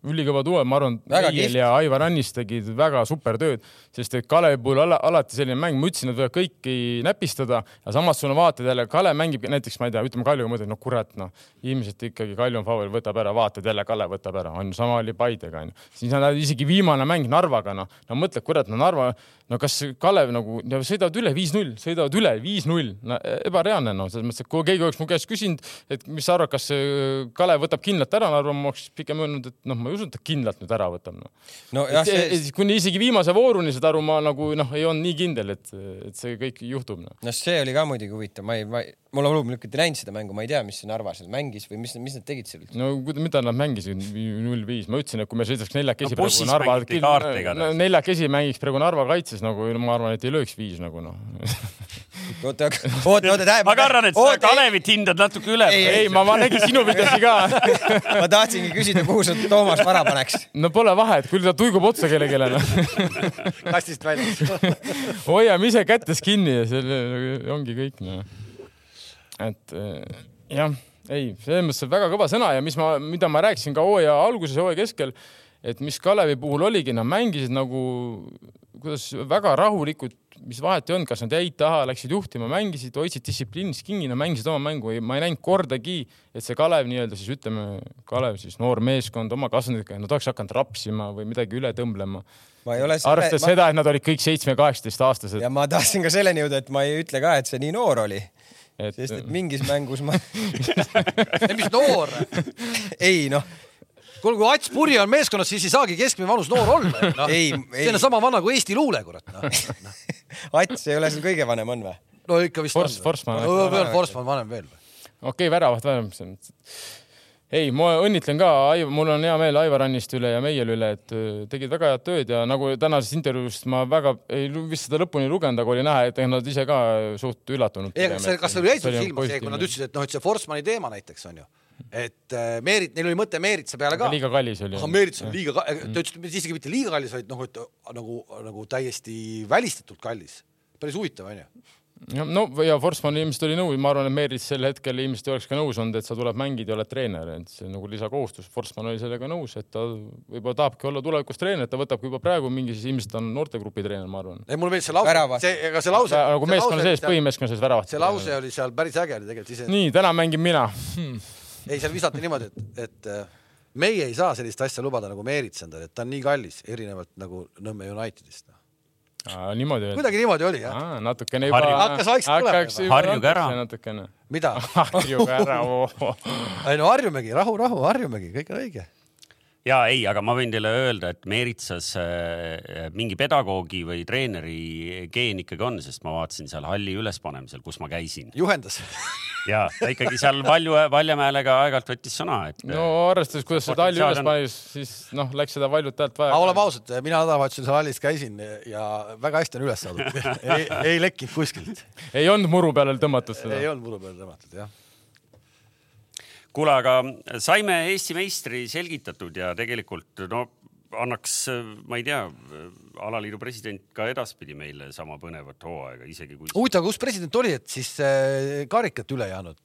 ülikõva tuua, ma arvan,
kihvt.
ja Aivar Annis tegid väga super tööd, sest et Kalevi puhul ala, alati selline mäng, ma ütlesin, nad võivad kõiki näpistada ja samas sul on vaatad jälle, Kalev mängib näiteks, ma ei tea, ütleme Kaljuga mõtled, no kurat, noh, ilmselt ikkagi Kalju on favoriit, võtab ära, vaatad jälle, Kalev võtab ära, on ju, sama oli Paidega, on ju. siis on isegi viimane mäng Narvaga, noh, no mõtled, kurat, no Narva, no kas Kalev nagu sõidavad üle viis-null, sõidavad üle viis-null, no ebareaalne, noh, selles mõttes, et kui keegi oleks mu käest küsinud, et mis sa arvad, kas äh, Kalev võtab kindlalt ära Narva, ma oleks pigem öelnud, et noh, ma ei usu, et ta kindlalt nüüd ära võtab, noh.
nojah, see,
kuni isegi viimase vooruni saad aru, ma nagu noh, ei olnud nii kindel, et, et see kõik juhtub no..
no see oli ka muidugi huvitav, ma ei, ma ei, ma loomulikult ei näinud seda mängu, ma ei tea, mis see Narva seal mängis või mis, mis nad tegid seal üldse.
no mida nad mängisid null viis, ma ütlesin, et kui me sõidaks neljakesi
No
praegu Narva no, neljakesi mängiks praegu Narva kaitses nagu ma arvan, et ei lööks viis nagu noh
oota, oota, oota,
ma kardan, et sa Kalevit hindad natuke üle.
Ei,
ei, ma, ma nägin sinu videosi ka
ma tahtsingi küsida, kuhu sa Toomas vara paneks.
no pole vahet, küll ta tuigub otsa kellelegi no.
kastist väljas.
hoiame ise kätes kinni ja selle ongi kõik noh. et eh, jah, ei, selles mõttes on väga kõva sõna ja mis ma, mida ma rääkisin ka hooaja alguses ja hooaja keskel, et mis Kalevi puhul oligi, nad mängisid nagu kuidas väga rahulikult, mis vahet ei olnud, kas nad jäid taha, läksid juhtima, mängisid, hoidsid distsipliinis kinni, nad mängisid oma mängu, ma ei näinud kordagi, et see Kalev nii-öelda siis ütleme, Kalev siis noor meeskond oma kasvanditega, nad oleks hakanud rapsima või midagi üle tõmblema.
ma ei ole
arvestades
ma,
seda, et nad olid kõik seitsme, kaheksateist aastased
ja. ma tahtsin ka selleni jõuda, et ma ei ütle ka, et see nii noor oli,
et
sest et mingis mängus ma
mis noor.
ei noh,
kuule, kui Ats Puri on meeskonnas, siis ei saagi keskmine vanus noor olla no..
Ei,
see
ei.
on sama vana kui Eesti luule, kurat no..
Ats ei ole seal kõige vanem on või?
no ikka vist
Forss- Forssmann äkki.
on. veel Forsman vanem veel.
okei okay,, väravat vähem. ei, ma õnnitlen ka, mul on hea meel Aivar Anniste üle ja Meiel üle, et tegid väga head tööd ja nagu tänasest intervjuust ma väga ei vist seda lõpuni lugenud, aga oli näha, et nad ise ka suht üllatunud.
see, kas sul jäi sul silma see, kui nad ütlesid, et noh, et see Forsmani teema näiteks on ju, et äh, Meerit, neil oli mõte Meeritsa peale ka.
liiga kallis oli.
aga Meerits on liiga, ta ütles, et isegi mitte liiga kallis, vaid noh, et nagu, nagu täiesti välistatult kallis. päris huvitav onju.
Ja, no ja Forsman ilmselt oli nõus, ma arvan, et Meeris sel hetkel ilmselt ei oleks ka nõus olnud, et sa tuleb mängida ja oled treener, et see on nagu lisakohustus. Forsman oli sellega nõus, et ta võib-olla tahabki olla tulevikus treener, ta võtabki juba praegu mingi, siis ilmselt on noortegrupi treener, ma arvan.
ei, mulle meeldis see lause see, ega see lause.
nagu meeskonna sees, põhimeeskonna sees väravat.
see lause oli seal päris äge oli tegelikult ise.
nii, täna mängin mina.
ei, seal visati niimoodi, et, et äh, meie ei saa sellist asja lubada nagu Meerits endale, et ta on nii kallis, erinevalt nagu Nõmme Unitedist.
niimoodi öeldi.
kuidagi niimoodi oli jah.
natukene juba.
Hakkas vaikselt tulema.
Harjuge ära.
natukene.
mida?
harjuge ära.
ei no harjumegi, rahu, rahu, harjumegi, kõik on õige.
Ja ei, aga ma võin teile öelda, et Meeritsas äh, mingi pedagoogi või treeneri geen ikkagi on, sest ma vaatasin seal halli ülespanemisel, kus ma käisin
juhendas.
ja ta ikkagi seal Valju, Valjamäele ka aeg-ajalt võttis sõna, et
no arvestades, kuidas see talli üles panis, siis noh, läks seda valjult häält
aga oleme
vaja.
ausad, mina nädalavahetusel seal hallis käisin ja väga hästi on üles saadud. ei, ei lekkinud kuskilt.
ei olnud muru peale tõmmatud
ei
seda.
olnud muru peale tõmmatud jah.
kuule, aga saime Eesti meistri selgitatud ja tegelikult no annaks, ma ei tea, alaliidu president ka edaspidi meile sama põnevat hooaega, isegi kui
huvitav, kus president oli, et siis äh, karikat üle ei andnud,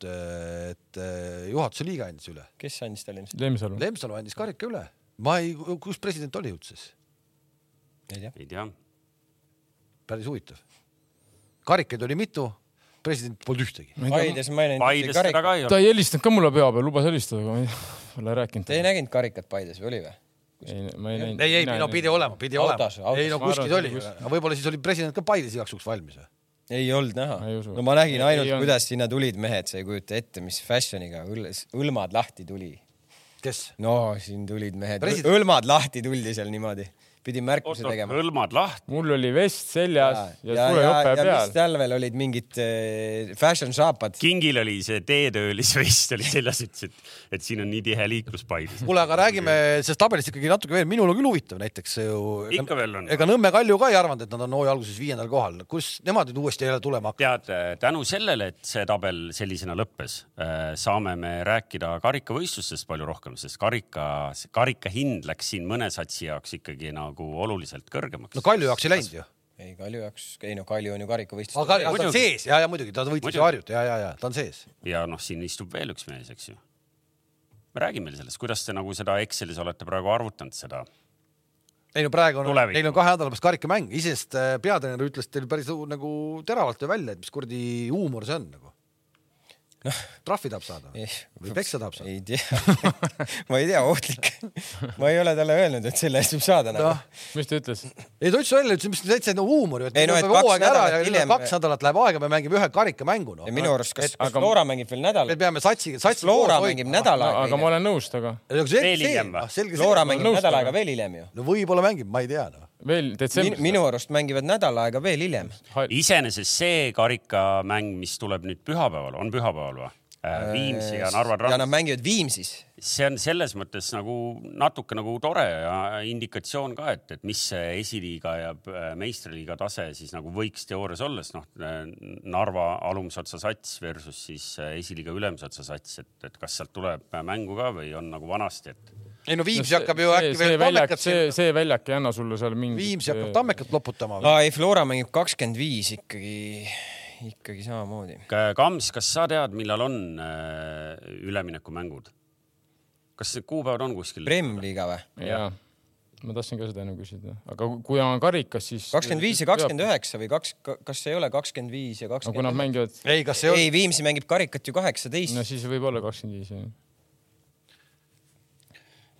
et äh, juhatuse liige andis üle.
kes andis talle ilmselt?
Lemsalu.
Lemsalu andis karika üle. ma ei, kus president oli üldse siis?
ei tea.
ei tea,
päris huvitav. karikaid oli mitu, president polnud ühtegi.
Paides ma ei näinud
Paides
ühtegi
seda ka
karikat.
ta ei helistanud ka mulle pea peal, lubas helistada, aga ma ei ole rääkinud
Te ei. näinud karikat Paides või oli või?
ei, ma ei näinud.
ei, ei, no pidi olema, pidi olema
Autos,. autos.
ei no kuskil oli võib-olla siis oli president ka Paides igaks juhuks valmis või?
ei olnud näha no ma nägin ainult, kuidas sinna tulid mehed, sa ei kujuta ette, mis fashion'iga õl- õlmad lahti tuli.
kes?
no siin tulid mehed, õlmad lahti tuldi seal niimoodi, pidi märkuse tegema.
hõlmad lahti.
mul oli vest seljas ja,
ja,
sulejope
ja mis
peal.
tal veel olid mingid äh, fashion saapad.
kingil oli see teetöölisvest oli seljas, ütles, et, et siin on nii tihe liiklus Paides.
kuule, aga räägime sellest tabelist ikkagi natuke veel, minul on küll huvitav näiteks ju.
Ikka veel on.
ega Nõmme Kalju ka ei arvanud, et nad on hooaja alguses viiendal kohal, kus nemad nüüd uuesti jälle tulema hakkavad?
tead, tänu sellele, et see tabel sellisena lõppes, saame me rääkida karikavõistlustest palju rohkem, sest karika, karika hind läks siin mõne satsi jaoks ikkagi nagu oluliselt kõrgemaks.
no Kalju jaoks ei läinud ju.
ei, Kalju jaoks, ei no Kalju on ju karikavõistlus.
aga aga ta on
Muidugi.
sees ja, ja muidugi ta võitis ju Harjut ja, ja, ja ta on sees.
ja noh, siin istub veel üks mees, eks ju. räägime sellest, kuidas te nagu seda Excelis olete praegu arvutanud seda?
ei no praegu on, neil on kahe nädala pärast karikamäng, iseenesest äh, peatreener ütles teil päris nagu teravalt ju välja, et mis kuradi huumor see on nagu. Trahvi tahab saada või peksa tahab saada?
ei tea, ma ei tea, ohtlik. ma ei ole talle öelnud, et selle eest võib saada nagu
noh,
mis ta ütles?
ei ta ütles välja, ütles, mis täitsa no huumor ju, et
Ei no, et kaks
hooaeg ära
nädalat
ja hiljem kaks nädalat läheb aega, me mängime ühe karikamängu noh
minu arust, kas, kas
aga-
Flora mängib veel nädal
me? peame satsi, satsi.
Flora mängib nädal aega
aga ma olen nõus temaga.
Veel hiljem või?
Flora mängib nädal aega veel hiljem ju.
no võib-olla mängib, ma ei tea noh.
Veel
Min,
detsembris.
minu arust mängivad nädal aega veel hiljem.
iseenesest see karikamäng, mis tuleb nüüd pühapäeval, on pühapäeval või? Viimsi ja Narva
ja nad
Trans,
mängivad Viimsis.
see on selles mõttes nagu natuke nagu tore ja indikatsioon ka, et, et mis see esiliiga ja äh, meistriliiga tase siis nagu võiks teoorias olla, sest noh, Narva alumise otsa sats versus siis äh, esiliiga ülemise otsa sats, et, et kas sealt tuleb mängu ka või on nagu vanasti, et
ei no Viimsi hakkab ju äkki
see
veel
väljak,
tammekat
see, see väljak ei anna sulle seal mingit.
Viimsi hakkab tammekat loputama.
aa ei, Flora mängib kakskümmend viis ikkagi, ikkagi samamoodi.
Kams, kas sa tead, millal on äh, üleminekumängud? kas need kuupäevad on kuskil?
Prem-liiga või?
jaa, ma tahtsin ka seda enne küsida, aga kui on karikas, siis.
kakskümmend viis ja kakskümmend üheksa või kaks, kas ei ole kakskümmend viis ja
no kui nad
kakskümmend?
mängivad,
ei, kas see on,
ei, Viimsi mängib karikat ju kaheksateist
no siis võib olla kakskümmend viis jah.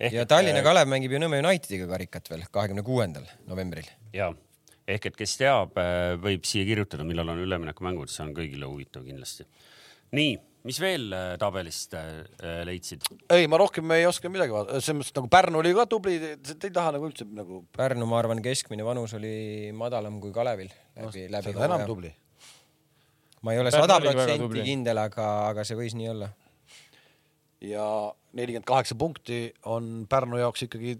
Ja Tallinna Kalev mängib ju Nõmme Unitediga karikat veel kahekümne kuuendal novembril.
ja ehk et kes teab, võib siia kirjutada, millal on üleminekumängud, see on kõigile huvitav kindlasti. nii, mis veel äh, tabelist äh, leidsid?
ei, ma rohkem ei oska midagi vaadata, selles mõttes nagu Pärnu oli ka tubli, te ei taha nagu üldse nagu
Pärnu, ma arvan, keskmine vanus oli madalam kui Kalevil läbi, läbi
seda enam. tubli.
ma ei ole sada protsenti kindel, aga, aga see võis nii olla.
Ja nelikümmend kaheksa punkti on Pärnu jaoks ikkagi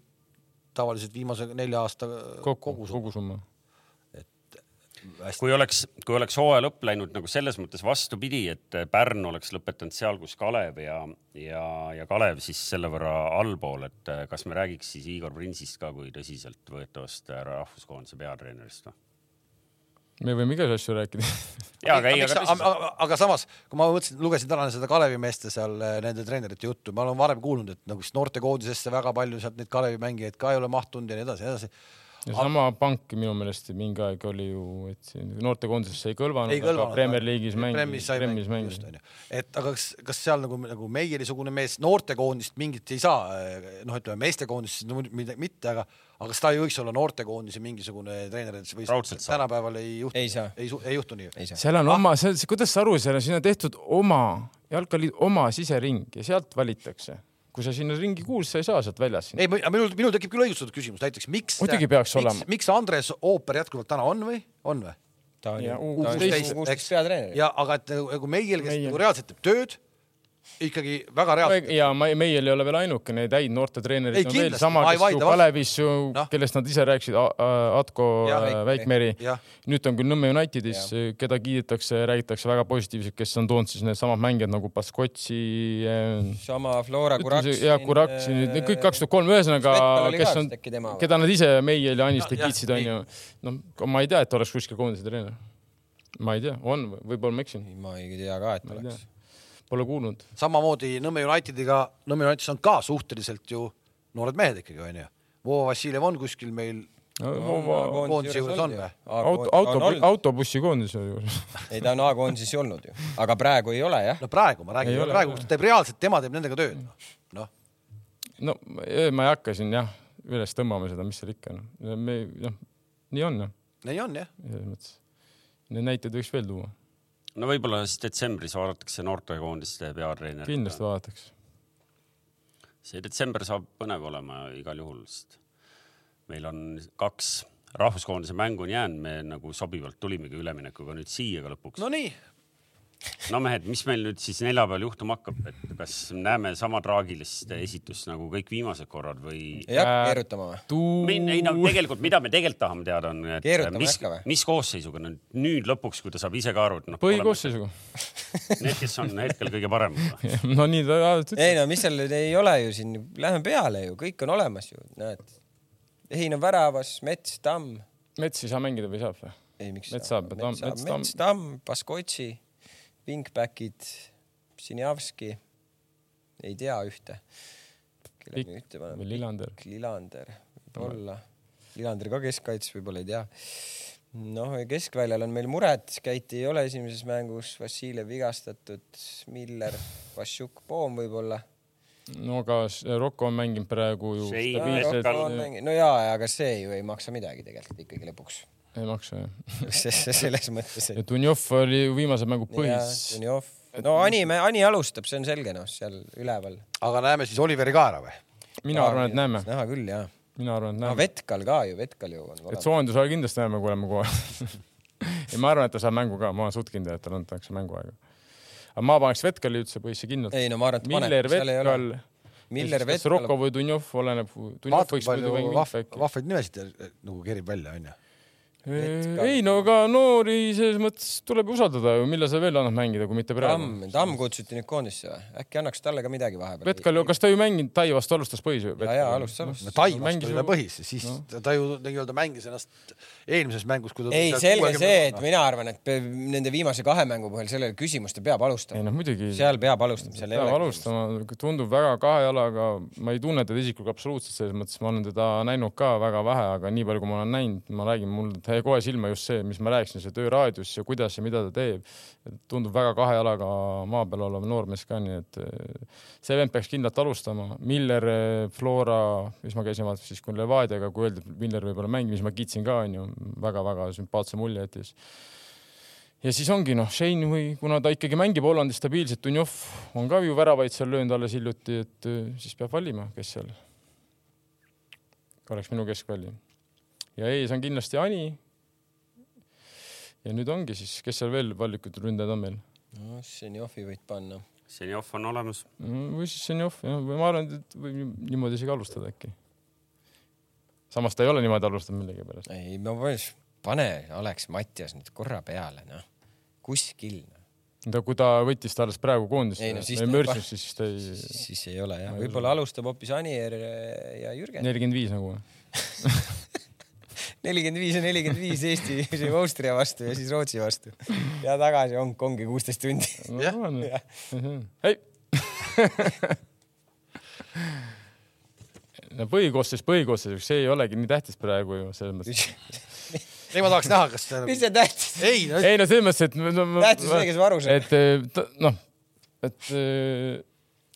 tavaliselt viimase nelja aasta
kokku,
kogus.
kogusumma.
hästi,
kui oleks, kui oleks hooaja lõpp läinud nagu selles mõttes vastupidi, et Pärn oleks lõpetanud seal, kus Kalev ja, ja, ja Kalev siis selle võrra allpool, et äh, kas me räägiks siis Igor Prinsist ka kui tõsiseltvõetavast äh, rahvuskoondise peatreenerist või?
Me võime igasuguseid asju rääkida.
ja, aga ei,
aga,
aga tõsiselt.
aga, aga samas, kui ma mõtlesin, lugesin täna seda Kalevi meeste seal eh, nende treenerite juttu, ma olen varem kuulnud, et nagu siis noortekoondisesse väga palju sealt neid Kalevi mängijaid ka ei ole mahtunud ja nii edasi, nii edasi.
ja sama pank minu meelest mingi aeg oli ju, et siin noortekoondisesse ei kõlvanud, aga. Premier League'is mängis,
mängida,
mängis
just. onju. et aga kas, kas seal nagu, nagu meielisugune mees noortekoondist mingit ei saa, noh, ütleme meestekoondist no, mitte, aga, aga kas ta ei võiks olla noortekoondise mingisugune treener, et või tänapäeval ei juhtu,
Ei saa.
ei, ei juhtu nii.
ei saa.
seal on oma, see, kuidas sa aru, seal on, siin on tehtud oma, jalgpalliliidu oma sisering ja sealt valitakse. kui sa sinna ringi kuulud, sa ei saa sealt väljas.
ei, minul, minul tekib küll õigustatud küsimus, näiteks miks,
Muidugi peaks
miks,
olema.
miks Andres Ooper jätkuvalt täna on või, on või?
ta on ju,
U
ta on
kuusteist,
ju kuusteist peatreener.
ja aga et nagu, meil, kes nagu reaalselt teeb tööd, ikkagi väga reaalselt.
ja ma, meil ei ole veel ainuke, neid häid noortetreenereid
Ei,
on veel
kindlasti,
sama,
ma ei
kes ju
vaidle vastu.
Kalevis ju
Noh.,
kellest nad ise rääkisid, Atko
Jah,
äh, Väikmeri, nüüd on küll Nõmme Unitedis, keda kiidetakse, räägitakse väga positiivselt, kes on toonud siis needsamad mängijad nagu Baskotsi,
sama Flora Kuraksin.
ja Kuraksin, need kõik kaks tuhat kolm, ühesõnaga, kes on,
keda
nad ise Meiel ja Aniste
Ja- jah,
kiitsid, onju. noh, ma ei tea, et oleks kuskil koondise treener. ma ei tea, on, võib-olla ma eksin,
ma ei tea ka, et oleks.
Pole kuulnud.
samamoodi Nõmme Unitediga, Nõmme Unitedis on ka suhteliselt ju noored mehed ikkagi onju. Vova Vassiljev on kuskil meil koondise juures on või?
auto, auto, autobussikoondis oli juures.
ei, ta on A-koondises olnud ju, aga praegu ei ole jah.
no praegu ma räägin praegu ta teeb reaalselt, tema teeb nendega tööd. noh,
no eh, ma ei hakka siin jah üles tõmbama seda, mis seal ikka on. me noh, nii on jah,
nii on jah.
selles mõttes. Neid näiteid võiks veel tuua,
no võib-olla siis detsembris vaadatakse noortekoondiste peatreenerit.
kindlasti vaadatakse.
see detsember saab põnev olema igal juhul, sest meil on kaks rahvuskoondise mängu on jäänud, me nagu sobivalt tulimegi üleminekuga nüüd siia ka lõpuks.
no nii,
no mehed, mis meil nüüd siis neljapäeval juhtuma hakkab, et kas näeme sama traagilist esitust nagu kõik viimased korrad või?
ei hakka keerutama või?
tuu-
ei no tegelikult, mida me tegelikult tahame teada on, et
Keerutama ei
mis mis koosseisuga nüüd, nüüd lõpuks, kui ta saab ise ka aru, et noh,
põhikoosseisuga.
need, kes on hetkel kõige paremad.
no nii ta alati
ei
ütleb.
no mis seal nüüd ei ole ju siin, lähme peale ju, kõik on olemas ju, näed. Ehin on väravas, Mets, Tamm.
Mets ei saa mängida või saab või?
ei, miks
Mets saab,
Mets
Tamm-
saab,
Mets, Tamm.
Baskotši, Wingbackid, Sinjavski. ei tea ühte. kelle me ühte paneme
või? Lillander.
Lillander, võib-olla. Lillander ka keskkaitses, võib-olla ei tea. noh, keskväljal on meil mured, Käiti ei ole esimeses mängus, Vassiljev vigastatud, Miller, Vassiuk, Poom võib-olla.
no aga Rocco on mänginud praegu ju stabiilselt
no jaa, aga see ju ei maksa midagi tegelikult ikkagi lõpuks.
Ei maksa jah.
selles mõttes,
ja
et.
Dunjov oli ju viimase mängu põhis.
no Ani, Ani alustab, see on selge noh, seal üleval.
aga näeme siis Oliveri Kaera või?
mina arvan, et näeme,
näha küll jaa.
mina arvan, et näeme.
Vetkal ka ju, Vetkal ju on
et soojenduse ajal kindlasti näeme, kui oleme kohe. ja ma arvan, et ta saab mängu ka, ma olen suht kindel, et talle antakse mänguaega. aga ma paneks Vetkali üldse põhisse kindlalt.
ei no ma arvan, et
Miller,
paneb, seal ei ole.
Vetkal.
Miller,
kas
Vetkal
Rocco. või Dunjov, oleneb. Dunjov
vaata, kui palju vahvaid nimesid eh, nagu kerib välja, onju.
Ei no aga noori selles mõttes tuleb usaldada ju, millal sa veel annad mängida, kui mitte praegu.
Tamm, Tamm kutsuti nüüd koondisse või? äkki annaks talle ka midagi vahepeal?
Vetkal ju, kas ta ju mänginud Tai vastu alustas põhis ju?
ja, ja alustas, alustas
no Tai vastu
mängis
oli ta põhis, siis
no.
ta, ju nii-öelda mängis ennast eelmises mängus, kui ta
ei, selge
60
see, et
noh.
mina arvan, et nende viimase kahe mängu põhjal sellele küsimust ta peab
ei
alustama.
noh, muidugi.
seal peab alustama, seal ei
peab
ole.
alustama, tundub väga kahe jalaga, ma ei tunne teda isiklikult absoluutselt selles mõttes, ma olen teda näinud ka väga vähe, aga nii palju, kui ma olen näinud, ma räägin, mul jäi kohe silma just see, mis ma rääkisin, see tööraadius ja kuidas ja mida ta teeb. tundub väga kahe jalaga maa peal olev noormees ka, nii et eh, see vend peaks kindlalt alustama. Miller, Flora, mis ma käisin vaatamas siis, kui Levadiaga, kui öeldi, et Miller võib-olla mängib, siis ma kiitsin ka onju, väga-väga sümpaatse mulje jättis ja siis ongi noh, Shane või kuna ta ikkagi mängib Hollandis stabiilselt, Dunjov on ka ju väravaid seal löönud alles hiljuti, et eh, siis peab valima, kes seal oleks minu keskvälja. ja ees on kindlasti Ani. Ja nüüd ongi siis, kes seal veel vallikud ründajad on meil?
no Ženjovi võid panna.
Senjov on olemas.
või siis Senjov, jah, või ma arvan, et võib niimoodi isegi alustada äkki. samas ta ei ole niimoodi alustanud millegipärast.
ei, ma paneks, pane Alex Mattias nüüd korra peale, noh. kuskil no..
ta, kui ta võttis ta alles praegu koondisse
Ei no siis ta-
Mörsist, siis ta ei,
siis ei ole jah, võib-olla alustab hoopis Anier ja Jürgen.
nelikümmend viis nagu.
nelikümmend viis ja nelikümmend viis Eesti, Austria vastu ja siis Rootsi vastu. ja tagasi Hongkongi kuusteist tundi.
Jah.
ei. no põhikoosseis põhikoosseisuks, see ei olegi nii tähtis praegu ju selles mõttes.
ei, ma tahaks näha, kas
mis see tähtis?
ei no,,
ei no selles mõttes, et no, no,
tähtis on see, kes varu saab.
et eh, noh, et eh,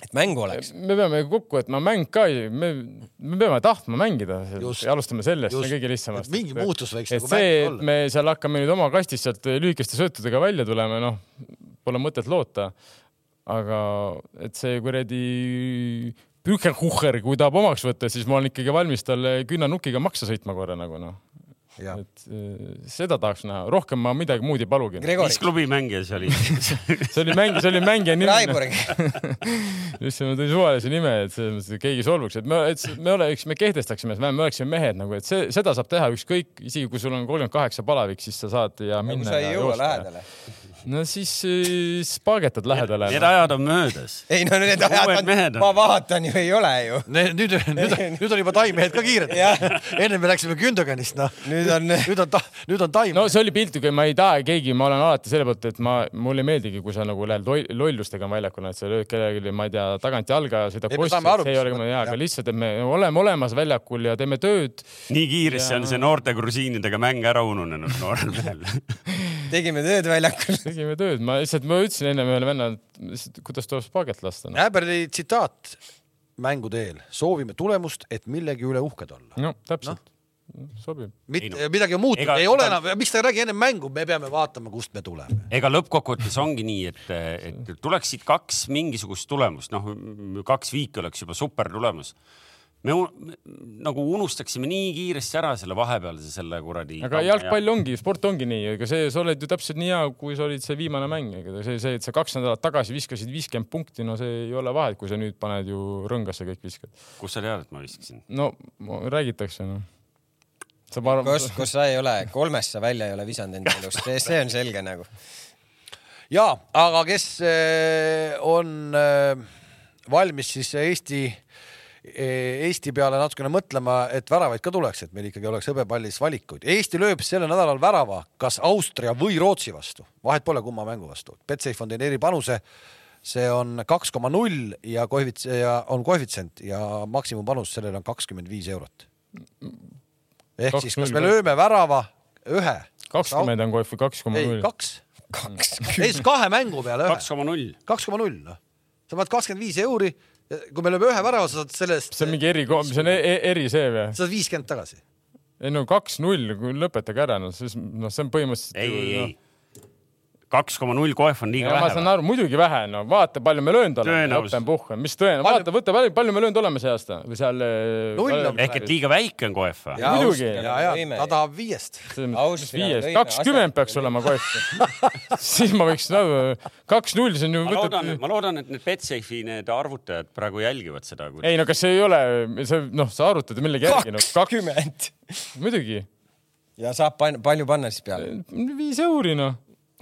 et mängu oleks.
me peame kokku võtma mäng ka, me, me peame tahtma mängida
Just.
ja alustame sellest, see on kõige lihtsamast.
Et mingi muutus võiks
et
nagu
et
olla.
me seal hakkame nüüd oma kastist sealt lühikeste söötudega välja tulema, noh, pole mõtet loota. aga et see kuradi Pükerkucher, kui tahab omaks võtta, siis ma olen ikkagi valmis talle künnanukiga maksa sõitma korra nagu noh, et eh, seda tahaks näha, rohkem ma midagi muud ei palugi.
Mis, klubi mängija see oli?
see oli mäng, see oli mängija nimi.
Raiborg.
just ma tõin suvalise nime, et selles mõttes, et keegi solvuks, et me, et me oleks, me kehtestaksime, me oleksime mehed nagu, et see, seda saab teha ükskõik, isegi kui sul on kolmkümmend kaheksa palavik, siis sa saad ja minna
sa ei
ja
jõua
joosta.
lähedale.
No siis äh, spaagetad lähedale.
Need ajad on möödas.
ei no need ajad on, ma vaatan ju ei ole ju.
nüüd, nüüd, nüüd, nüüd on juba taimehed ka kiired enne me läksime Gündoganist, noh.
nüüd on,
nüüd on, nüüd on taim
no see oli piltlikult, ma ei taha keegi, ma olen alati selle poolt, et ma, mulle ei meeldigi, kui sa nagu lähed loll- lollustega väljakule, et sa lööd kellelegi, ma ei tea, tagant jalga ja sõidab
aru,
see ei ole hea, aga lihtsalt, et me oleme olemas väljakul ja teeme tööd.
nii kiiresti on see noorte grusiinidega mäng ära ununenud noorel mehel.
tegime tööd väljakul.
tegime tööd, ma lihtsalt, ma ütlesin ennem ühele vennale, et lihtsalt kuidas tuleb spaaget lasta no..
Äberli tsitaat mängude eel, soovime tulemust, et millegi üle uhked olla.
no täpselt no., sobib.
mitte
Ei no,
midagi on muutunud, ei ole enam, miks ta ei räägi enne mängu, me peame vaatama, kust me tuleme.
ega lõppkokkuvõttes ongi nii, et, et tuleksid kaks mingisugust tulemust, noh, kaks viiki oleks juba super tulemus. Me u- nagu unustaksime nii kiiresti ära selle vahepealse selle kuradi.
aga jalgpall ongi, sport ongi nii, ega see, sa oled ju täpselt nii hea, kui sa olid see viimane mäng, ega see, see, et sa kaks nädalat tagasi viskasid viiskümmend punkti, no see ei ole vahet, kui sa nüüd paned ju rõngasse kõik viskad.
kust sa tead, et ma viskasin?
no ma- räägitakse noh. sa arvan
kus, kus sa ei ole, kolmest sa välja ei ole visanud enda elust, see on selge nagu.
ja, aga kes eh, on eh, valmis siis Eesti, Eesti peale natukene mõtlema, et väravaid ka tuleks, et meil ikkagi oleks hõbepallis valikuid. Eesti lööb sellel nädalal värava kas Austria või Rootsi vastu, vahet pole, kumma mängu vastu. Betsafe on teinud eripanuse, see on kaks koma null ja koefits- ja on koefitsient ja maksimumpanus sellel on kakskümmend viis eurot. ehk siis, kas me
2-0
lööme värava ühe?
kakskümmend on koef kaks koma
ei,
null.
kaks.
kaks.
ei, siis kahe mängu peale ühe
kaks. koma null.
kaks koma null, noh. sa paned kakskümmend viis euri, kui me lööme ühe värava, sa saad sellest,
see on mingi eri, see on e- e- eri see või?
sa saad viiskümmend tagasi.
ei no kaks-null, lõpetage ära, noh, siis noh, see on põhimõtteliselt.
ei, ei, ei. Kaks koma null koef on liiga
ja ma
vähe
saan. aru, muidugi vähe, no vaata, palju me löönud oleme,
Tõenäosus-
puhh, mis
Palju-
vaata, võta palju, palju me löönud oleme see aasta või seal.
On-
ehk et liiga väike on?
Ja- Muidugi.
ja, ja ta tahab viiest.
Austria
viies,
võime
kakskümmend peaks olema koef. siis ma võiks nagu kaks-null, see on ju
ma loodan, ma loodan, et need Betsafe'i need arvutajad praegu jälgivad seda.
ei no kas see ei ole, see noh, sa arvutad millegi järgi, no kaks,
kakskümmend.
muidugi,
ja saab palju panna siis peale.
viis euri noh.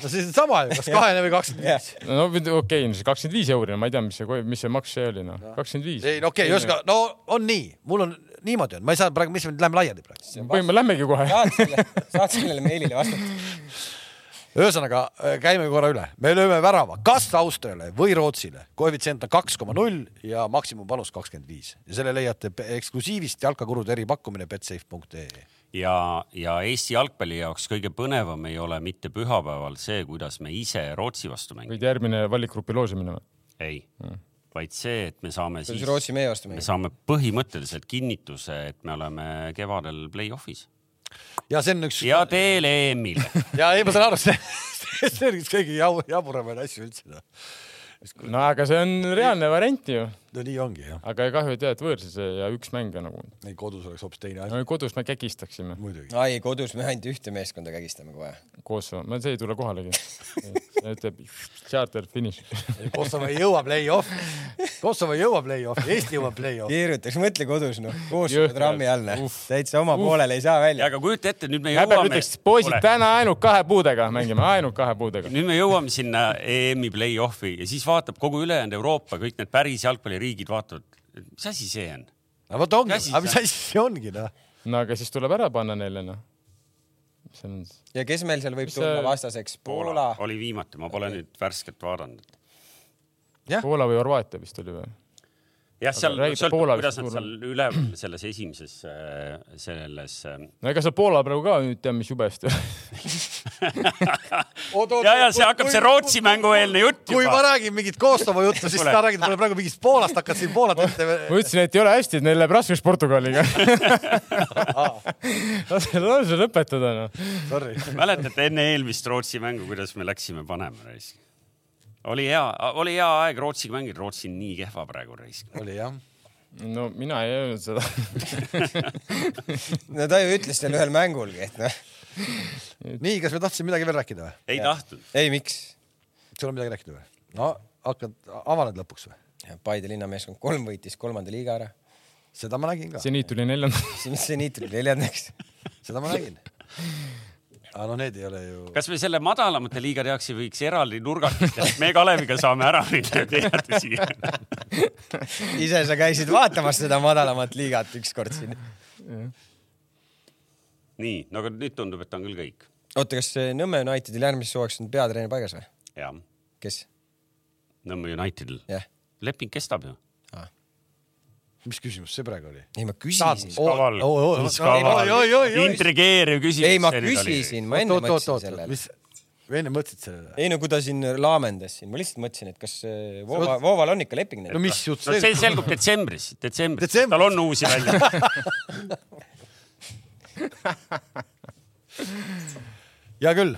No siis on sama ju, kas kahene või kakskümmend viis.
no okei okay,, no see kakskümmend viis euri, ma ei tea, mis see, mis see maks see oli noh, kakskümmend viis.
ei no okei okay,, ühesõnaga, no on nii, mul on niimoodi on, ma ei saa praegu, mis me läheme laiali praegu.
põhimõtteliselt lähmegi kohe.
saad selle, saad sellele meilile vastata.
ühesõnaga äh, käime korra üle, me lööme värava kas Austriale või Rootsile, koefitsient on kaks koma null ja maksimumpanus kakskümmend viis ja selle leiate eksklusiivist jalkakurude eripakkumine betsafe.ee.
ja, ja Eesti jalgpalli jaoks kõige põnevam ei ole mitte pühapäeval see, kuidas me ise Rootsi vastu mängime.
võid järgmine valikgrupi loosimine või?
ei, vaid see, et me saame
see
siis
siis, Rootsi meie vastu
me
mängib.
saame põhimõtteliselt kinnituse, et me oleme kevadel play-off'is
ja see on üks
ja teel EM-ile.
ja ei, ma saan aru, see, see on üks kõige jau- jaburamaid asju üldse. noh.
no aga see on reaalne variant ju,
no nii ongi jah,
aga kahju, et jah, et võõrsis ja üks mäng ja nagu.
ei kodus oleks hoopis teine asi,
no kodus me kägistaksime
muidugi.
ai, kodus me ainult ühte meeskonda kägistame kohe.
koos, see ei tule kohalegi. ütleb charter finish.
Kosovo ei jõua play-off'i, Kosovo ei jõua play-off'i, Eesti jõuab play-off'i.
keerutaks, mõtle kodus noh, koos trammi all noh
Uff.,
täitsa oma poolele ei saa
ja
välja.
aga kujuta ette, nüüd me jõuame
ütleks, poisid, täna ainult kahe puudega mängime, ainult kahe puudega.
nüüd me jõuame sinna EM-i play-off'i ja siis vaatab kogu ülejäänud Euroopa, kõik need päris jalgpalliriigid vaatavad, mis asi see on.
no vot ongi, aga mis asi see ongi noh.
no aga siis tuleb ära panna neile noh. see on,
ja kes meil seal võib
Mis
tulla
see-
vastaseks? Poola.
oli viimati, ma pole nüüd värskelt vaadanud.
Poola või Horvaatia vist oli või?
jah, seal sõltub, kuidas nad seal üleval selles esimeses, selles.
no ega see Poola praegu ka nüüd teab, mis jubest.
ja, ja see hakkab see Rootsi mängu eelne jutt
kui ma
juba.
räägin mingit Kosovo juttu, siis sa räägid mulle praegu mingist Poolast, hakkad siin Poolat ette.
ma ütlesin, et ei ole hästi, et neil läheb raskeks Portugaliga. lase, lase lõpetada noh.
Mäletate enne eelmist Rootsi mängu, kuidas me läksime panema raisk? Oli hea, oli hea aeg Rootsiga mängida, Rootsi on nii kehva praegu raisk.
oli jah.
no mina ei öelnud seda.
no ta ju ütles seal ühel mängulgi, et noh,
nii, kas me tahtsime midagi veel rääkida või?
ei tahtnud.
ei miks.
sul on midagi rääkida või? no hakkad, avaned lõpuks või?
Paide linnameeskond kolm võitis kolmanda liiga ära.
seda ma nägin ka,
seniit tuli neljandaks.
nii tuli neljandaks?
seda ma nägin. aga no need ei ole ju.
kas me selle madalamate liigade jaoks ei võiks eraldi nurgakest, et me Kaleviga saame ära minna teadmisi.
ise sa käisid vaatamas seda madalamat liigat ükskord siin.
nii, no aga nüüd tundub, et on küll kõik.
oota, kas eh, Nõmme Unitedil järgmiseks hooajaks on peatreener paigas või?
jah,
kes?
Nõmme Unitedil.
jah.
leping kestab ju.
Mis küsimus see praegu oli?
ei, ma küsisin.
intrigeeriv küsimus.
ei, ma küsisin, ma enne mõtlesin sellele.
mis, enne mõtlesid sellele?
ei no kui ta siin laamendas siin, ma lihtsalt mõtlesin, et kas eh, Voova, Vooval on ikka leping
no
neil.
mis jutt
no see selgub detsembris, detsembris,
Detsembris.
tal on uusi välja.
hea küll,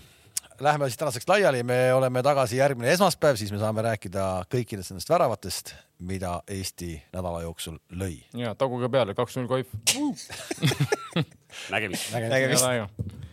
läheme siis tänaseks laiali, me oleme tagasi järgmine esmaspäev, siis me saame rääkida kõikidest nendest väravatest, mida Eesti nädala jooksul lõi.
ja taguge peale, kaks-null koif.
nägemist.
nägemist.